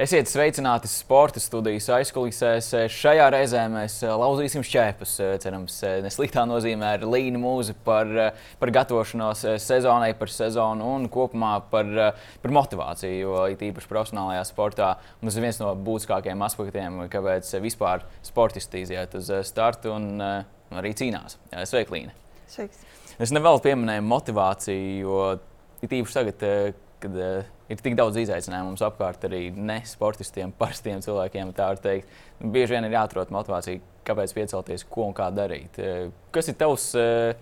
Esiet sveicināti sporta studijas aizkulisēs. Šajā reizē mēs eh, lauzīsim šķēpus. Eh, cerams, eh, nesliktā nozīmē ar Līnu mūzi par, par gatavošanos sezonai, par sezonu un kopumā par, par motivāciju. Jo īpaši profesionālajā sportā tas ir viens no būtiskākajiem aspektiem, kāpēc vispār sportisti iziet uz startu un arī cīnās. Sveika, Līna! Sveiks! Es nevēlu pieminēt motivāciju, jo īpaši tagad, kad ir tik daudz izaicinājumu mums apkārt, arī ne sportistiem, parastiem cilvēkiem. Tā var teikt, bieži vien ir jāatrod motivācija, kāpēc piecelties, ko un kā darīt. Eh, kas ir tavs, eh,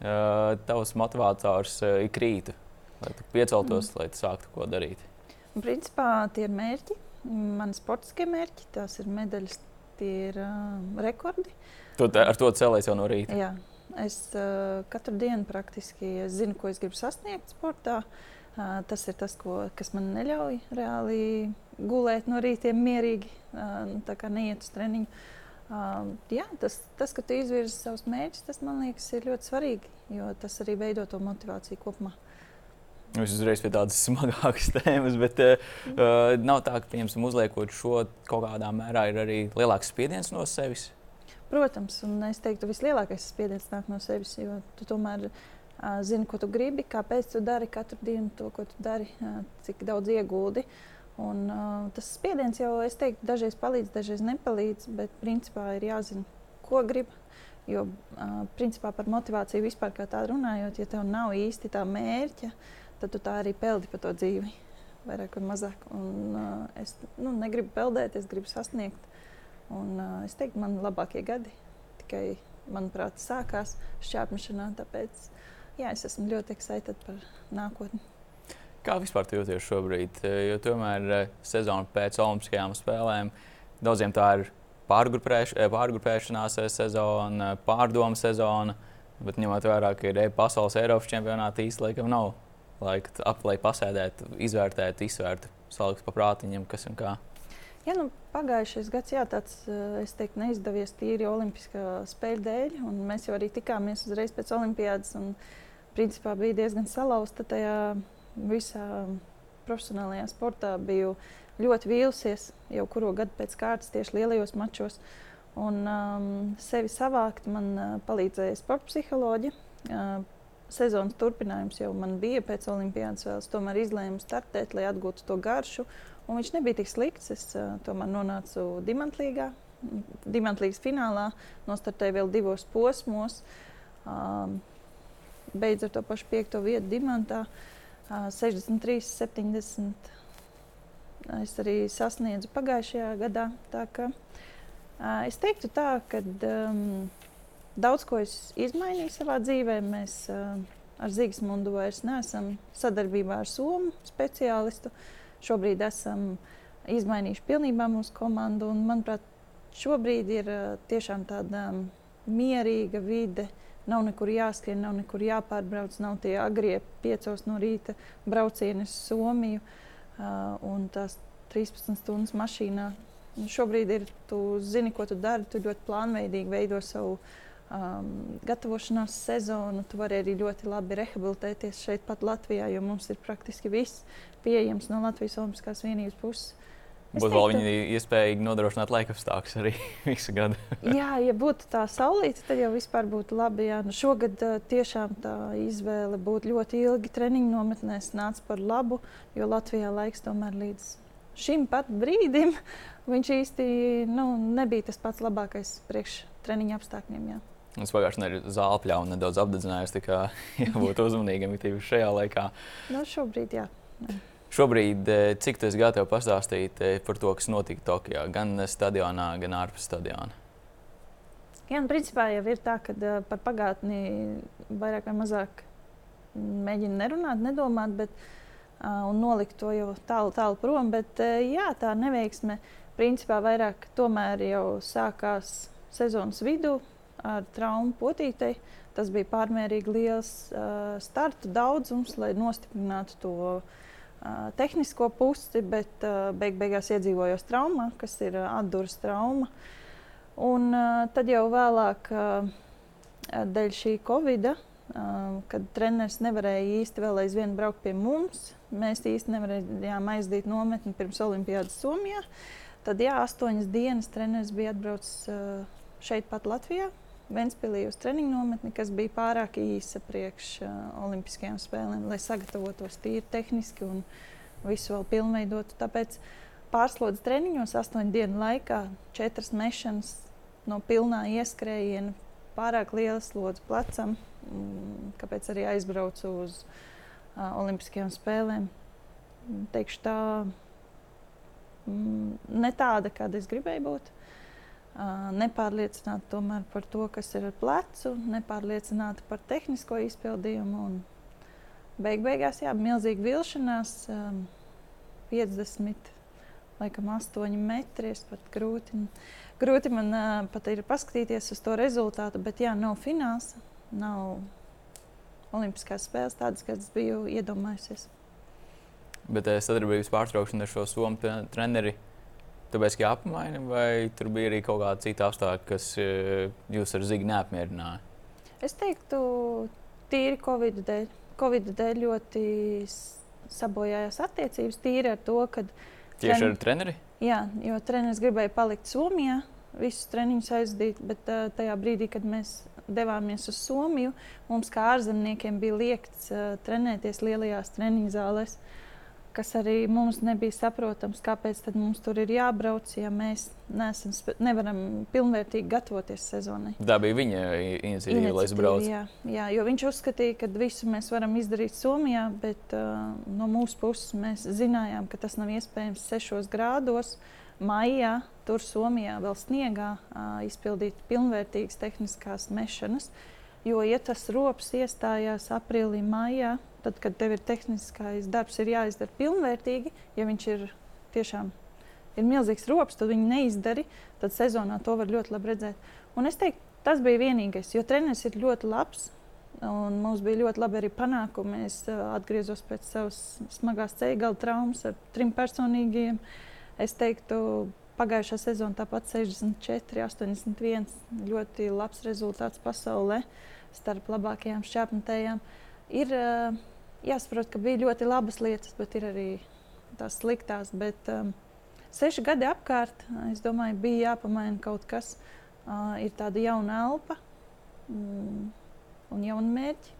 eh, tavs motivators ik rītu, lai tu pieceltos, mm. lai tu sāktu ko darīt? Principā tie ir mērķi, mani sportiskie mērķi, tās ir medaļas, tie ir uh, rekordi. Tu ar to cēlies jau no rīta? Jā, es uh, katru dienu praktiski zinu, ko es gribu sasniegt sportā. Uh, Tas ir tas, ko, kas man neļauj reāli gulēt no rīta mierīgi, nu, tā kā neiet uz treniņu. Jā, tas, tas, ka tu izvirzi savus mērķus, tas man liekas, ir ļoti svarīgi, jo tas arī veido to motivāciju kopumā. Es uzreiz pie tādas smagākas tēmas, bet uh, nav tā, ka, piemēram, uzliekot šo kaut kādā mērā, ir arī lielāks spiediens no sevis. Protams, un es teiktu, ka vislielākais spiediens nāk no sevis, jo tu tomēr zini, ko tu gribi, kāpēc tu dari katru dienu to, ko tu dari, cik daudz ieguldi. Un, uh, tas spiediens jau, es teiktu, dažreiz palīdz, dažreiz nepalīdz, bet principā ir jāzina, ko grib. Jo, uh, principā par motivāciju vispār kā tādu runājot, ja tev nav īsti tā mērķa, tad tu tā arī peldi par to dzīvi. Vairāk vai mazāk. Un, uh, es nu, negribu peldēt, es gribu sasniegt. Un, uh, es teiktu, man labākie gadi tikai, manuprāt, sākās šķērpmešanā. Tāpēc jā, es esmu ļoti excited par nākotni. Kā vispār jūties šobrīd? Jo tomēr eh, sezona pēc Olimpiskajām spēlēm daudziem tā ir pārgrupēš, eh, pārgrupēšanās sezona, pārdomu sezona. Bet ņemot vērā, ka ir pasaules Eiropas čempionāta īstenībā laikam nav laika ap, lai pasēdētu, izvērtētu, izsvērtu, salikt pa prātiņam, kas un kā. Ja, nu, pagājušais gads, jā, tāds, eh, es teiktu, neizdevies tīri Olimpiskā spēļu dēļ. Mēs jau arī tikāmies uzreiz pēc Olimpijas. Un, principā bija diezgan salauzta tajā visā profesionālajā sportā. Biju ļoti vīlusies jau kuru gadu pēc kārtas tieši lielajos mačos. Un um, sevi savākt man uh, palīdzēja sporta psiholoģija. Uh, sezonas turpinājums jau man bija pēc Olimpijas vēl. Es tomēr izlēmu startēt, lai atgūtu to garšu. Un viņš nebija tik slikts. Es uh, tomēr nonācu Dimantlīgā. Dimantlīgas finālā nostartēju vēl divos posmos. Um, beidz ar to pašu piekto vietu dimantā. 63, 70. Es arī sasniedzu pagājušajā gadā. Tā ka, es teiktu, tā, ka um, daudz ko es izmainīju savā dzīvē. Mēs uh, ar Zīgesmundu vairs neesam sadarbībā ar Somu speciālistu. Šobrīd esam izmainījuši pilnībā mūsu komandu. Un, manuprāt, šobrīd ir uh, tiešām tāda um, mierīga vide. Uh, Nav nekur jāskrien, nav nekur jāpārbrauc, nav tie agrie piecos no rīta braucieni uz Somiju uh, un tās 13 stundas mašīnā. Un šobrīd ir, tu zini, ko tu dari, tu ļoti plānveidīgi veido savu um, gatavošanās sezonu. Tu vari arī ļoti labi rehabilitēties šeit, pat Latvijā, jo mums ir praktiski viss pieejams no Latvijas Olimpiskās vienības puses. Būtu vēl viņi iespējīgi nodrošināt laikapstākļus arī visu gadu. jā, ja būtu tā saulīta, tad jau vispār būtu labi. Jā. Nu, šogad tiešām tā izvēle būt ļoti ilgi treniņu nometnēs nāca par labu, jo Latvijā laiks tomēr līdz šim pat brīdim viņš īsti nu, nebija tas pats labākais priekš treniņu apstākļiem. Jā. Es pagājušajā nedēļā zāle pļāvu nedaudz apdedzinājos, tā kā jābūt uzmanīgam šajā laikā. Nu, šobrīd jā. jā. Šobrīd, eh, cik tas gatavs pastāstīt eh, par to, kas notika Tokijā, gan stadionā, gan ārpus stadiona? Jā, nu, principā jau ir tā, ka uh, par pagātni vairāk vai mazāk mēģina nerunāt, nedomāt, bet, un nolikt to jau tālu, tālu prom. Bet, jā, tā neveiksme principā vairāk tomēr jau sākās sezonas vidū ar traumu potītei. Tas bija pārmērīgi liels startu daudzums, lai nostiprinātu to uh, tehnisko pusi, bet beig beigās iedzīvojos traumā, kas ir atdūras trauma. Un tad jau vēlāk, dēļ šī covida, kad treneris nevarēja īsti vēl aizvien braukt pie mums. Mēs īsti nevarējām aizdīt nometni pirms Olimpijas Somijā. Tad, jā, astoņas dienas treneris bija atbraucis šeit, pat Latvijā, Ventspīlī uz treniņu nometni, kas bija pārāk īsa priekš uh, Olimpiskajām spēlēm, lai sagatavotos tīri tehniski un visu vēl pilnveidotu. Tāpēc pārslodzes treniņos astoņu dienu laikā četras mešanas no pilnā ieskrējiena, pārāk liela slodze plecam, mm, kāpēc arī aizbraucu uz uh, Olimpiskajām spēlēm. Teikšu tā, mm, ne tāda, kāda es gribēju būt nepārliecināti tomēr par to, kas ir ar plecu, nepārliecināti par tehnisko izpildījumu. Un beig beigās, jā, milzīga vilšanās, 50, laikam 8 metri. Es pat grūti, grūti man pat ir paskatīties uz to rezultātu, bet jā, nav fināls, nav Olimpiskās spēles tādas, kādas biju iedomājusies. Bet sadarbības pārtraukšana ar šo somu treneri Tāpēc, ka apmaini, vai tur bija arī kaut kāda cita apstākļa, kas e, jūs ar Zigi neapmierināja? Es teiktu, tīri Covid dēļ. Covid dēļ ļoti sabojājās attiecības. Tīri ar to, ka. Tieši tren... ar treneri? Jā, jo treneris gribēja palikt Somijā, visus treniņus aizdīt, bet uh, tajā brīdī, kad mēs devāmies uz Somiju, mums kā ārzemniekiem bija liekts uh, trenēties lielajās treniņu zālēs. Uh, kas arī mums nebija saprotams, kāpēc mums tur ir jābrauc, ja mēs neesam, nevaram pilnvērtīgi gatavoties sezonai. Tā bija viņa iniciatīva, lai es braucu. Jā, jā, jo viņš uzskatīja, ka visu mēs varam izdarīt Somijā, bet uh, no mūsu puses mēs zinājām, ka tas nav iespējams 6 grādos. Maijā tur Somijā vēl sniegā uh, izpildīt pilnvērtīgas tehniskās mešanas, jo, ja tas rops iestājās aprīlī, maijā, tad, kad tev ir tehniskais darbs, ir jāizdara pilnvērtīgi. Ja viņš ir tiešām ir milzīgs rops, tad viņi neizdari, tad sezonā to var ļoti labi redzēt. Un es teiktu, tas bija vienīgais, jo treneris ir ļoti labs. Un mums bija ļoti labi arī panākumi. Es uh, atgriezos pēc savas smagās ceļgala traumas ar trim personīgiem. Es teiktu, pagājušā sezonā tāpat 64, 81. Ļoti labs rezultāts pasaulē starp labākajām šķērsmetējām. Ir uh, jāsaprot, ka bija ļoti labas lietas, bet ir arī tās sliktās. Bet um, seši gadi apkārt, es domāju, bija jāpamaina kaut kas. Uh, ir tāda jauna elpa mm, un jauna mērķa.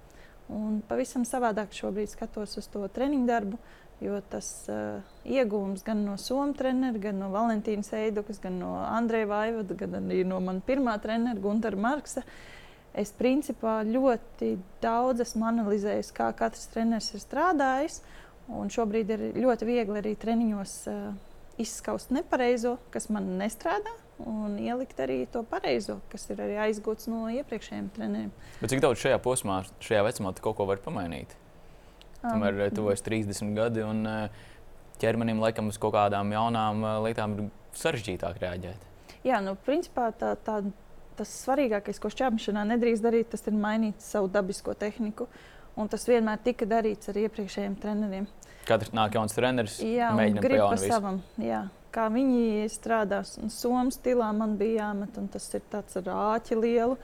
Un pavisam savādāk šobrīd skatos uz to treniņu darbu, jo tas uh, iegūms gan no Somijas treneru, gan no Valentīnas Eidukas, gan no Andreja Vaivada, gan arī no manas pirmā trenera Gunara Marksa. Uh, es principā ļoti daudz esmu analizējis, kā katrs treneris ir strādājis. Un šobrīd ir ļoti viegli arī treniņos uh, izskaust nepareizo, kas man nestrādā, un ielikt arī to pareizo, kas ir arī aizgūts no iepriekšējiem treneriem. Bet cik daudz šajā posmā, šajā vecumā, kaut ko vari pamainīt? Tomēr um, tuvojas 30 gadi, un uh, ķermenim laikam uz kaut kādām jaunām lietām ir sarežģītāk reaģēt. Jā, nu, principā tā, tā tas svarīgākais, ko šķērsmešanā nedrīkst darīt, tas ir mainīt savu dabisko tehniku. Un tas vienmēr tika darīts ar iepriekšējiem treneriem. Katrs nāk jauns treneris, jā, grib pa savam. Jā. Kā viņi strādās, un somu stilā man bija jāmet, un tas ir tāds ar āķi lielu.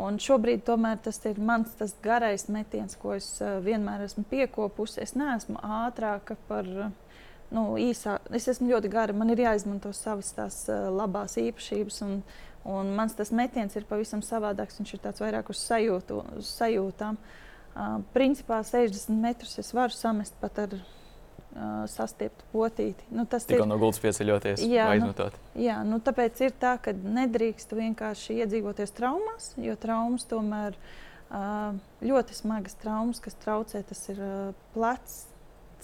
Un šobrīd tomēr tas ir mans tas garais metiens, ko es uh, vienmēr esmu piekopusi. Es neesmu ātrāka par nu, īsā. Es esmu ļoti gara, man ir jāizmanto savas tās uh, labās īpašības. Un, uh, Un mans tas metiens ir pavisam savādāks. Viņš ir tāds vairāk uz, sajūtu, uz sajūtām. Uh, principā 60 metrus es varu samest pat ar uh, sastieptu potīti. Nu, tas Tikko ir no gultas pieceļoties, jā, aizmetot. Nu, jā, nu, tāpēc ir tā, ka nedrīkst vienkārši iedzīvoties traumās, jo traumas tomēr uh, ļoti smagas traumas, kas traucē. Tas ir uh, plecs,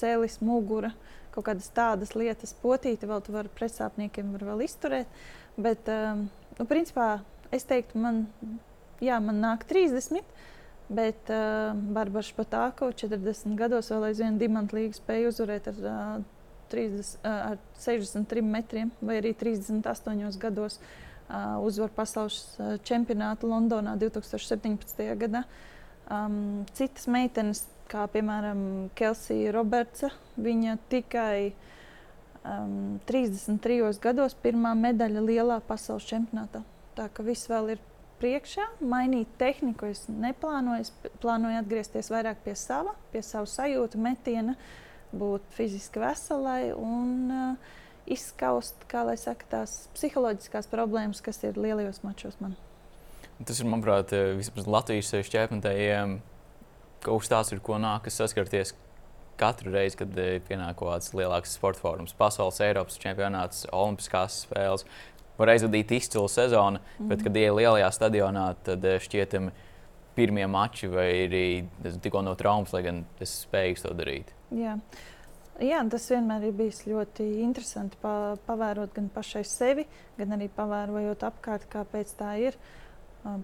cēlis, mugura, kaut kādas tādas lietas, potīti vēl tu vari pretsāpniekiem var vēl izturēt. Bet, um, Nu, principā, es teiktu, man, jā, man nāk 30. Bet uh, Barbara Špatāko 40 gados vēl aizvien dimantu līgu spēja uzvarēt ar, uh, 30, uh, ar 63 metriem, vai arī 38 gados uh, uzvar pasaules uh, čempionātu Londonā 2017. gadā. Um, citas meitenes, kā piemēram Kelsija Robertsa, viņa tikai uh, um, 33 gados pirmā medaļa lielā pasaules čempionātā. Tā ka viss vēl ir priekšā, mainīt tehniku. Es neplānoju, es plānoju atgriezties vairāk pie sava, pie savu sajūtu, metiena, būt fiziski veselai un uh, izskaust, kā lai saka, tās psiholoģiskās problēmas, kas ir lielajos mačos man. Tas ir, manuprāt, vismaz Latvijas šķērsmetējiem kaut kas tāds, ar ko nākas saskarties katru reizi, kad eh, pienāk kaut kāds lielāks sporta fórums, pasaules, Eiropas čempionāts, Olimpiskās spēles. Var aizvadīt izcilu sezonu, mm -hmm. bet, kad ienāk lielajā stadionā, tad eh, šķietami pirmie mači vai arī tikko no traumas, lai gan es spēju to darīt. Jā. Jā, tas vienmēr ir bijis ļoti interesanti pa, pavērot gan pašai sevi, gan arī pavērojot apkārt, kāpēc tā ir.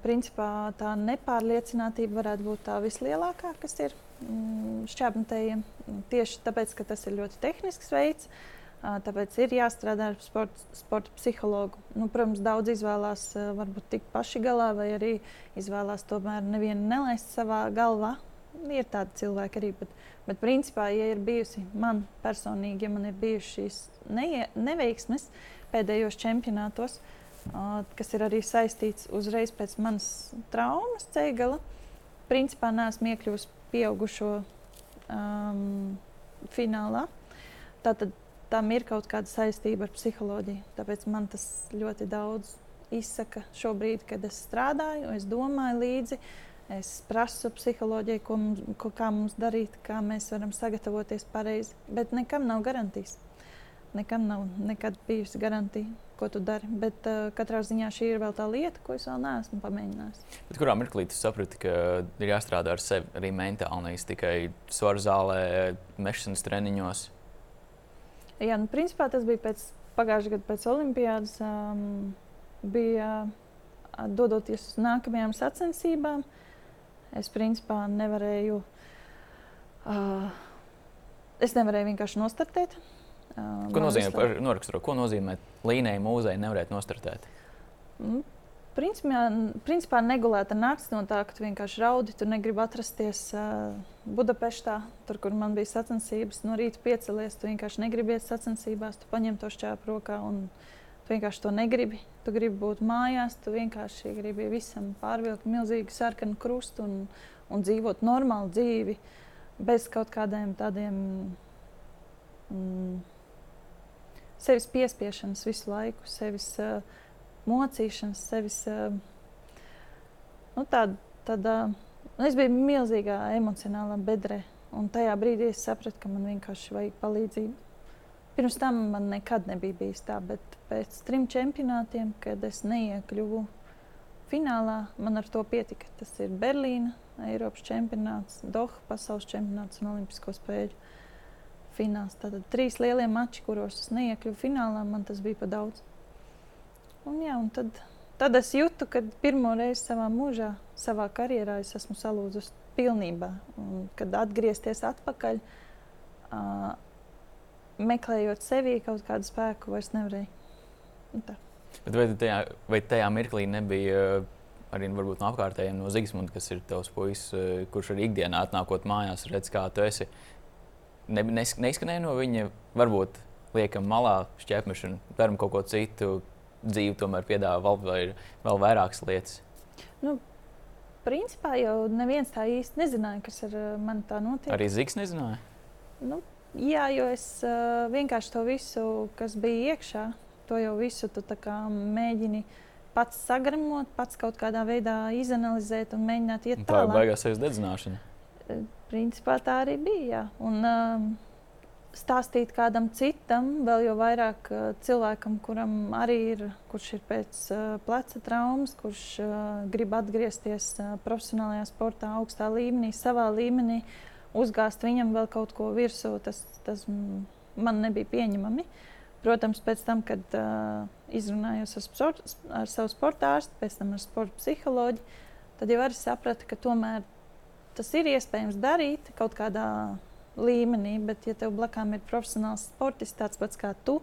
Principā tā nepārliecinātība varētu būt tā vislielākā, kas ir mm, šķērsmetējiem. Tieši tāpēc, ka tas ir ļoti tehnisks veids, tāpēc ir jāstrādā ar sporta, sporta psihologu. Nu, protams, daudz izvēlās varbūt tik paši galā, vai arī izvēlās tomēr nevienu nelaist savā galvā. Ir tādi cilvēki arī, bet, bet principā, ja ir bijusi man personīgi, ja man ir bijušas šīs ne, neveiksmes pēdējos čempionātos, uh, kas ir arī saistīts uzreiz pēc manas traumas ceigala. Principā neesmu iekļuvusi pieaugušo um, finālā. Tātad tam ir kaut kāda saistība ar psiholoģiju. Tāpēc man tas ļoti daudz izsaka šobrīd, kad es strādāju, es domāju līdzi. Es prasu psiholoģiju, ko mums, ko, kā mums darīt, kā mēs varam sagatavoties pareizi. Bet nekam nav garantijas. Nekam nav nekad bijusi garantija ko tu dari. Bet uh, katrā ziņā šī ir vēl tā lieta, ko es vēl neesmu pamēģinājis. Bet kurā mirklī tu saprati, ka ir jāstrādā ar sevi arī mentāli, nevis tikai svaru zālē, mešanas treniņos? Jā, nu, principā tas bija pēc pagājušā gada pēc Olimpijas. Um, bija uh, dodoties uz nākamajām sacensībām. Es principā nevarēju. Uh, es nevarēju vienkārši nostartēt. Ko nozīmē, noraksturo, ko nozīmē līnija mūzei nevarēt nostartēt? Mm. Principā, principā negulēta naktis no tā, ka tu vienkārši raudi. Tu negribi atrasties uh, Budapeštā, tur, kur man bija sacensības. No rīta piecelies, tu vienkārši negribi iet sacensībās, tu paņem to šķēpu rokā un tu vienkārši to negribi. Tu gribi būt mājās, tu vienkārši gribi visam pārvilkt milzīgu sarkanu krustu un, un dzīvot normālu dzīvi bez kaut kādiem tādiem. Mm, sevis piespiešanas visu laiku, sevis uh, mocīšanas, sevis. Uh, nu, tāda, tāda, uh, es biju milzīgā emocionālā bedrē, un tajā brīdī es sapratu, ka man vienkārši vajag palīdzību. Pirms tam man nekad nebija bijis tā, bet pēc trim čempionātiem, kad es neiekļuvu finālā, man ar to pietika. Tas ir Berlīna, Eiropas čempionāts, Doha pasaules čempionāts un Olimpisko spēļu fināls. Tātad trīs lielie mači, kuros es neiekļuvu finālā, man tas bija pa daudz. Un, jā, un tad, tad es jūtu, ka pirmo reizi savā mūžā, savā karjerā es esmu salūzusi pilnībā. Un, kad atgriezties atpakaļ, uh, meklējot sevī kaut kādu spēku, vairs nevarēju. Bet vai tajā, vai tajā mirklī nebija arī varbūt, no apkārtējiem, no Zigsmundas, kas ir tavs puisis, kurš arī ikdienā atnākot mājās, redz, kā tu esi? Ne, nes, neizskanēja no viņa. Varbūt liekam malā šķērsmešanu, darām kaut ko citu. Dzīve tomēr piedāvā vēl, vēl vairākas lietas. Nu, principā jau neviens tā īsti nezināja, kas ar uh, mani tā notiek. Arī Zigs nezināja. Nu, jā, jo es uh, vienkārši to visu, kas bija iekšā, to jau visu mēģini pats sagramot, pats kaut kādā veidā izanalizēt un mēģināt iet tālāk. Tā ir baigās sevis dedzināšana. Uh, Principā tā arī bija. Un, uh, stāstīt kādam citam, vēl jau vairāk uh, cilvēkam, kuram arī ir, kurš ir pēc uh, pleca traumas, kurš uh, grib atgriezties profesionālajā sportā, augstā līmenī, savā līmenī, uzgāzt viņam vēl kaut ko virsū, tas, tas man nebija pieņemami. Protams, pēc tam, kad uh, izrunājos ar, sport, ar savu sporta ārstu, pēc tam ar sporta psiholoģiju, tad jau arī sapratu, ka tomēr tas ir iespējams darīt kaut kādā līmenī, bet, ja tev blakām ir profesionāls sportists, tāds pats kā tu,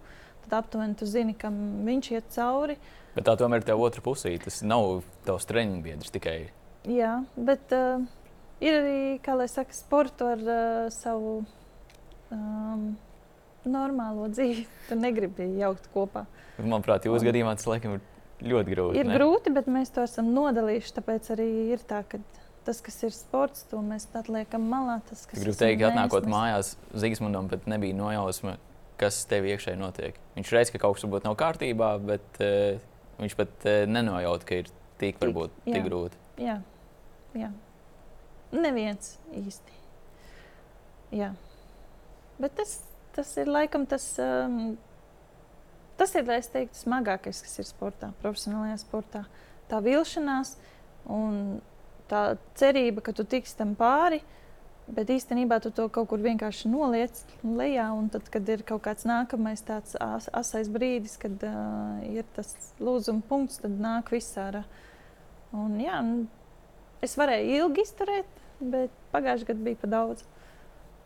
tad aptuveni tu zini, kam viņš iet cauri. Bet tā tomēr ir tā otra pusē. Tas nav tavs treniņu biedrs tikai. Jā, bet uh, ir arī, kā lai saka, sporta ar uh, savu um, normālo dzīvi. Tu negribi jaukt kopā. Manuprāt, jūsu gadījumā tas laikam ir ļoti grūti. Ir ne? grūti, bet mēs to esam nodalījuši. Tāpēc arī ir tā, ka tas, kas ir sports, to mēs atliekam malā. Tas, kas Gribu teikt, ka atnākot mēs- mājās, Zigismundam pat nebija nojausma, kas tev iekšēji notiek. Viņš reiz, ka kaut kas varbūt nav kārtībā, bet uh, viņš pat uh, nenojauta, ka ir tik, Tik, varbūt, jā. tik grūti. Jā, jā. Neviens īsti. Jā. Bet tas, tas ir laikam tas, um, tas ir, es teiktu, smagākais, kas ir sportā, profesionālajā sportā. Tā vilšanās un tā cerība, ka tu tiksi tam pāri, bet īstenībā tu to kaut kur vienkārši noliec lejā. Un tad, kad ir kaut kāds nākamais tāds as, asais brīdis, kad uh, ir tas lūzuma punkts, tad nāk viss ārā. Un, jā, un es varēju ilgi izturēt, bet pagājušajā gadā bija par daudz.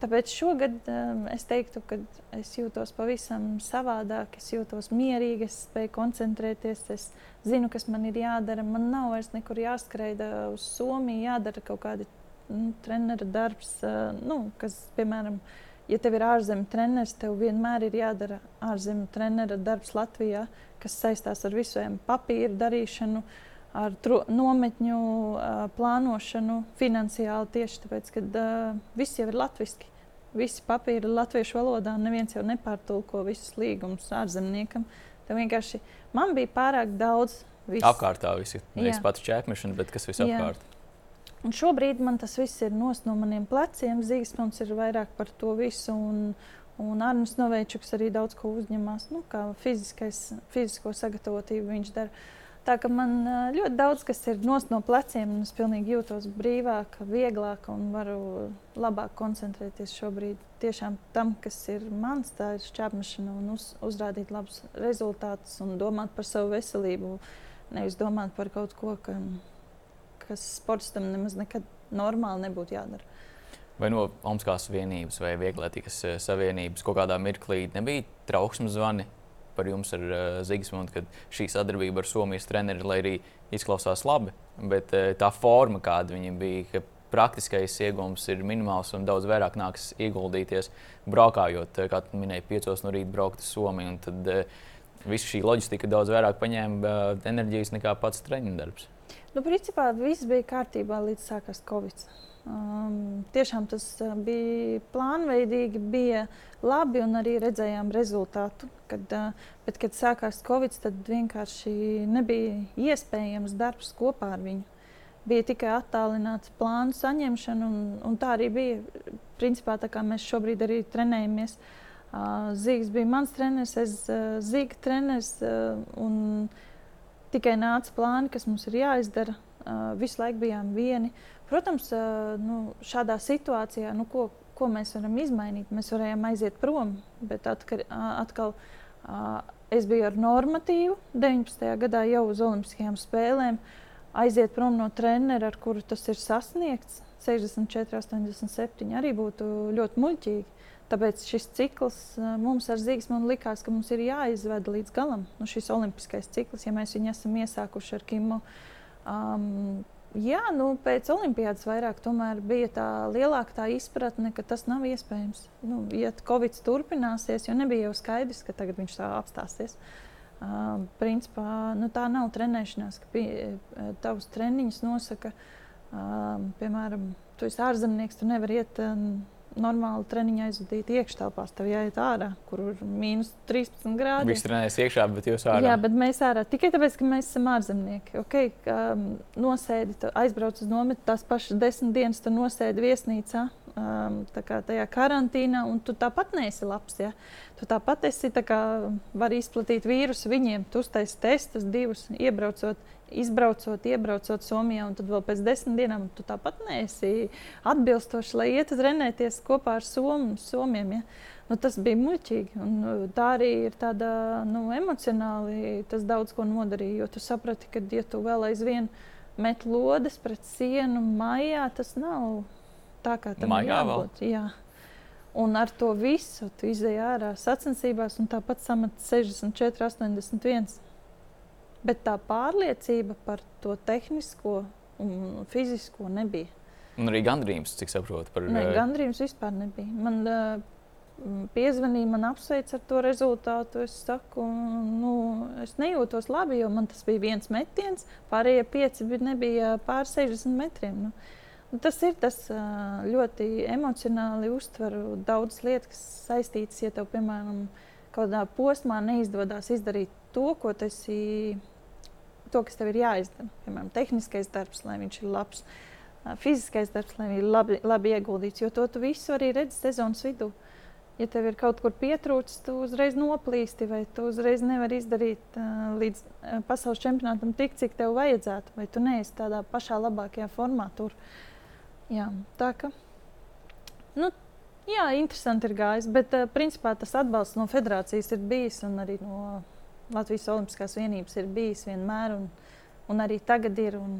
Tāpēc šogad um, es teiktu, ka es jūtos pavisam savādāk, es jūtos mierīgi, es spēju koncentrēties, es zinu, kas man ir jādara. Man nav vairs nekur jāskraida uz Somiju, jādara kaut kādi nu, trenera darbs, uh, nu, kas, piemēram, ja tev ir ārzemju treneris, tev vienmēr ir jādara ārzemju trenera darbs Latvijā, kas saistās ar visiem papīru darīšanu. Ar nometņu uh, plānošanu, finansiāli tieši tāpēc, ka uh, viss jau ir latviešu. Visi papīri latviešu valodā, un neviens jau nepārtulko visus līgumus ārzemniekam. Tā vienkārši man bija pārāk daudz. Viss. Apkārtā viss ir nevis pats čēpmešana, bet kas viss Jā. Un šobrīd man tas viss ir no maniem pleciem. Zīgesmunds ir vairāk par to visu. Un, un Arnēs Novečuks arī daudz ko uzņemās. Nu, kā fiziskais, fizisko sagatavotību viņš dara. Tā kā man ļoti daudz kas ir nos no pleciem, un es pilnīgi jūtos brīvāk, vieglāk un varu labāk koncentrēties šobrīd tiešām tam, kas ir mans, tā ir šķērsmešana un uz, uzrādīt labus rezultātus un domāt par savu veselību. Nevis domāt par kaut ko, ka, kas sportistam nemaz nekad normāli nebūtu jādara. Vai no Omaskās vienības vai Vieglietīgas savienības kaut kādā mirklī nebija trauksmes zvani par jums ar uh, Zigismundu, kad šī sadarbība ar Somijas treneri, lai arī izklausās labi, bet uh, tā forma, kāda viņam bija, ka praktiskais iegūms ir minimāls un daudz vairāk nāks ieguldīties braukājot, eh, kā tu minēji, piecos no rīta braukt uz Somiju. Tad uh, viss šī loģistika daudz vairāk paņēma uh, enerģijas nekā pats treniņu darbs. Nu, principā viss bija kārtībā līdz sākās Covid. Um, tiešām tas uh, bija plānveidīgi, bija labi un arī redzējām rezultātu. Kad, uh, bet, kad sākās Covid, tad vienkārši nebija iespējams darbs kopā ar viņu. Bija tikai attālināts plānu saņemšana, un, un tā arī bija. Principā tā kā mēs šobrīd arī trenējamies. Uh, Zīgs bija mans treneris, es uh, Zīga treneris. Uh, un, tikai nāca plāni, kas mums ir jāizdara. Uh, visu laiku bijām vieni. Protams, nu, šādā situācijā, nu, ko, ko mēs varam izmainīt, mēs varējām aiziet prom. Bet atkar, atkal es biju ar normatīvu 19. gadā jau uz Olimpiskajām spēlēm. Aiziet prom no trenera, ar kuru tas ir sasniegts, 64, 87, arī būtu ļoti muļķīgi. Tāpēc šis cikls mums ar Zīgesmanu likās, ka mums ir jāizved līdz galam. Nu, šis olimpiskais cikls, ja mēs viņu esam iesākuši ar Kimu. Um, jā, nu, pēc Olimpijas vairāk bija tā lielāka tā izpratne, ka tas nav iespējams. Nu, ja Covid turpināsies, jo nebija jau skaidrs, ka tagad viņš tā apstāsies. Uh, principā nu, tā nav trenēšanās, ka pie, tavs treniņš nosaka, uh, piemēram, tu esi ārzemnieks, tu nevari iet. Um, normāli treniņu aizvadīt iekštelpās, tev jāiet ārā, kur ir mīnus 13 grādi. Viņš trenējas iekšā, bet jūs ārā. Jā, bet mēs ārā tikai tāpēc, ka mēs esam ārzemnieki. Okay, um, nosēdi, aizbrauc uz nometni, tās pašas desmit dienas tu nosēdi viesnīcā. Um, kā tajā karantīnā, un tu tāpat neesi labs. Ja? Tu tāpat esi tā kā var izplatīt vīrusu viņiem. Tu uztaisīji testus divus, iebraucot, izbraucot, iebraucot Somijā, un tad vēl pēc desmit dienām tu tāpat neesi atbilstoši, lai iet trenēties kopā ar Somu, Somiem. Ja? Nu, tas bija muļķīgi. Un, nu, tā arī ir tāda nu, emocionāli. Tas daudz ko nodarīja. Jo tu saprati, ka, ja tu vēl aizvien met lodes pret sienu maijā, tas nav tā, kā tam Maijā ir jābūt. Jā. Un ar to visu tu izdeji ārā sacensībās, un tāpat samet 64, 81. Bet tā pārliecība par to tehnisko un fizisko nebija. Un arī gandrījums, cik saprotu, par Ne, eh, gandrījums vispār nebija. Man, uh, piezvanīja, man apsveica ar to rezultātu. Es saku, nu, es nejūtos labi, jo man tas bija viens metiens, pārējie pieci nebija pār 60 metriem. Nu, tas ir tas ļoti emocionāli uztveru daudzas lietas, kas saistītas, ja tev, piemēram, kādā posmā neizdodas izdarīt to, ko tas ir to, kas tev ir jāizdara. Piemēram, tehniskais darbs, lai viņš ir labs, fiziskais darbs, lai viņš ir labi, labi ieguldīts. Jo to tu visu arī redzi sezonas vidū. Ja tev ir kaut kur pietrūcis, tu uzreiz noplīsti, vai tu uzreiz nevari izdarīt uh, līdz uh, pasaules čempionātam tik, cik tev vajadzētu, vai tu neesi tādā pašā labākajā formā tur. Jā, tā ka, nu, jā, interesanti ir gājis, bet uh, principā tas atbalsts no federācijas ir bijis un arī no Latvijas Olimpiskās vienības ir bijis vienmēr, un, un arī tagad ir. Un,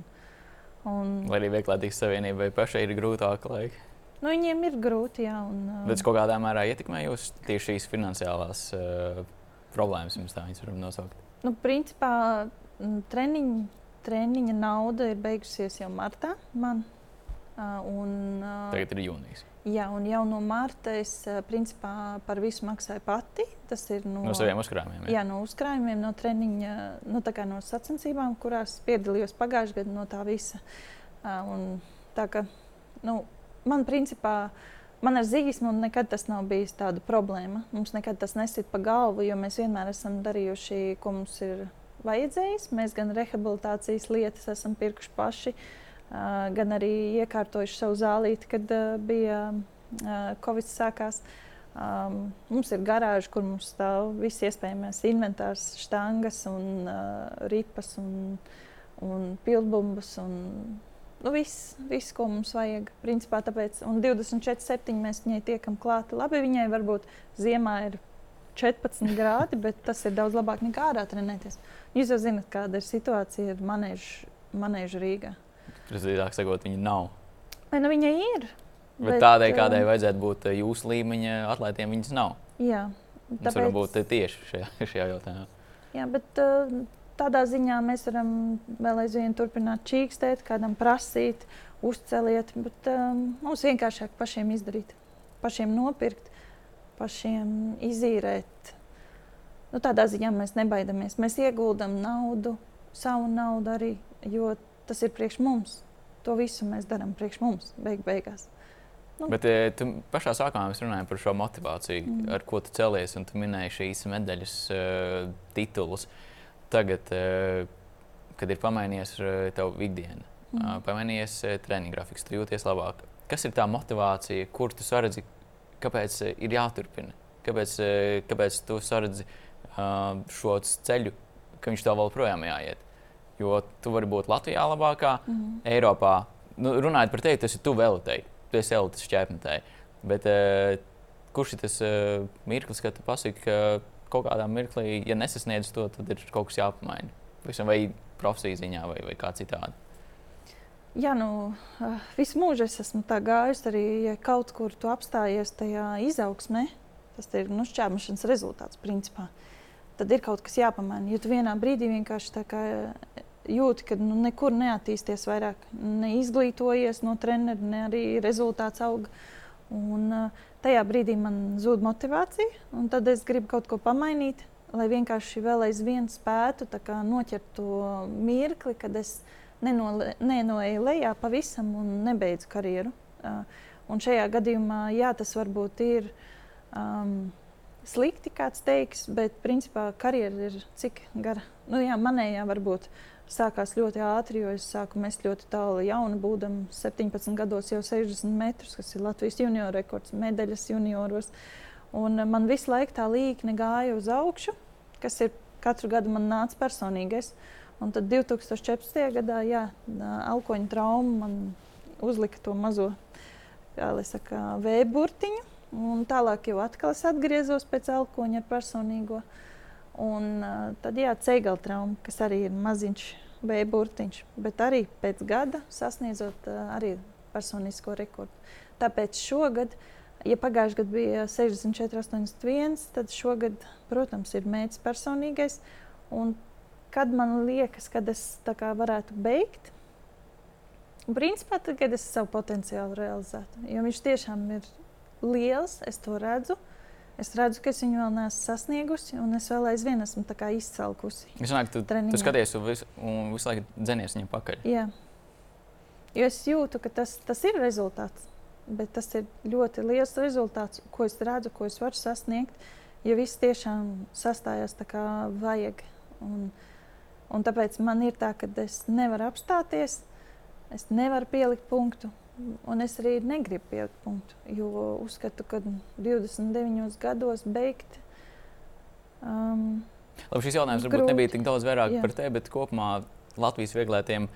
un... Lai arī Vieglātīgas savienībai pašai ir grūtāk laiki. Nu, viņiem ir grūti, jā. Un, uh... Bet kādā mērā ietekmē jūs tieši šīs finansiālās uh, problēmas, jums tā viņas varam nosaukt? Nu, principā treniņa, treniņa nauda ir beigusies jau martā. Man, un, uh, Tagad ir jūnijas. Jā, un jau no marta es eh, principā par visu maksāju pati. Tas ir no, no saviem uzkrājumiem. Jā, jā no uzkrājumiem, no treniņa, nu, no sacensībām, kurās piedalījos pagājušajā gadā no tā visa. Un, tā ka, nu, man principā. Man ar zīmēm nekad tas nav bijis tāda problēma. Mums nekad tas nesit pa galvu, jo mēs vienmēr esam darījuši, ko mums ir vajadzējis. Mēs gan rehabilitācijas lietas esam pirkuši paši. Uh, gan arī iekārtojuši savu zālīti, kad bija Covid sākās. Um, mums ir garāža, kur mums stāv viss iespējamais inventārs, štangas, un, uh, ripas un, un pildbumbas. Un, nu, viss, viss, ko mums vajag. Principā, tāpēc, un 24,7 mēs viņai tiekam klāti. Labi, viņai varbūt ziemā ir 14 grādi, bet tas ir daudz labāk nekā ārā trenēties. Jūs jau zināt, kāda ir situācija ar manēžu, manēžu Rīgā. Precīzāk sakot, viņa nav. Vai nu viņa ir? Bet, bet tādai, kādai vajadzētu būt jūsu līmeņa atlētiem, viņas nav. Jā, tāpēc... mēs varam būt tieši šajā, šajā jautājumā. Jā, bet tādā ziņā mēs varam vēl aizvien turpināt čīkstēt, kādam prasīt, uzceliet, bet um, mums vienkāršāk pašiem izdarīt, pašiem nopirkt, pašiem izīrēt. Nu, tādā ziņā mēs nebaidamies. Mēs ieguldam naudu, savu naudu arī, jo tas ir priekš mums. To visu mēs darām priekš mums, beig beigās. Nu. Bet e, tu pašā sākumā mēs runājām par šo motivāciju, mm. ar ko tu celies, un tu minēji šīs medaļas uh, titulus. Tagad, uh, kad ir pamainījies uh, tavs ikdiena, mm. uh, pamainījies uh, treniņa grafiks, tu jūties labāk. Kas ir tā motivācija, kur tu saredzi, kāpēc uh, ir jāturpina? Kāpēc, uh, kāpēc tu saredzi uh, šo ceļu, ka viņš tev vēl projām jāiet? Jo tu vari būt Latvijā labākā, mm -hmm. Eiropā. Nu, runājot par tevi, tas ir tu te. Tu esi elites šķērsmetēji. Bet uh, kurš ir tas uh, mirklis, kad tu pasaki, ka kaut kādā mirklī, ja nesasniedz to, tad ir kaut kas jāpamaina? Visam vai profesijas ziņā, vai, vai kā citādi? Jā, nu, uh, visu mūžu es esmu tā gājis arī, ja kaut kur tu apstājies tajā izaugsmē. Tas ir nu, šķērmašanas rezultāts, principā. Tad ir kaut kas jāpamaina. Ja tu vienā brīdī vienkārši jūti, ka nu, nekur neattīsties vairāk, neizglītojies no treneru, ne arī rezultāts aug. Un, uh, tajā brīdī man zūd motivācija, un tad es gribu kaut ko pamainīt, lai vienkārši vēl aizvien spētu noķert to mirkli, kad es nenoeju lejā pavisam un nebeidzu karjeru. Uh, un šajā gadījumā, jā, tas varbūt ir. Um, Slikti kāds teiks, bet principā karjera ir cik gara. Nu, jā, manējā varbūt sākās ļoti ātri, jo es sāku mest ļoti tālu jaunu, būdam 17 gados jau 60 metrus, kas ir Latvijas junioru rekords, medaļas junioros. Un eh, man visu laiku tā līkne gāja uz augšu, kas ir katru gadu man nāca personīgais. Un tad 2014. gadā, jā, alkoņa trauma man uzlika to mazo, saka, vēburtiņu. Un tālāk jau atkal es atgriezos pēc alkoņa ar personīgo. Un uh, tad, jā, ceļā trauma, kas arī ir maziņš bija burtiņš, bet arī pēc gada sasniedzot uh, arī personisko rekordu. Tāpēc šogad, ja pagājušajā gadā bija 64, 81, tad šogad, protams, ir mērķis personīgais. Un kad man liekas, kad es varētu beigt, principā tad, kad es savu potenciālu realizētu, jo viņš tiešām ir liels, es to redzu. Es redzu, ka es viņu vēl neesmu sasniegusi, un es vēl aizvien esmu izcelkusi. Es domāju, ka tu, treniņā. tu skaties un visu, un visu laiku dzenies viņam pakaļ. Jā. Jo es jūtu, ka tas, tas ir rezultāts. Bet tas ir ļoti liels rezultāts, ko es redzu, ko es varu sasniegt. Ja viss tiešām sastājās tā kā vajag. Un, un tāpēc man ir tā, ka es nevaru apstāties, es nevaru pielikt punktu. Un es arī negribu pielikt punktu, jo uzskatu, ka 29 gados beigt. Um, Labi, šis jautājums varbūt nebija tik daudz vairāk Jā. par tevi, bet kopumā Latvijas vieglētiem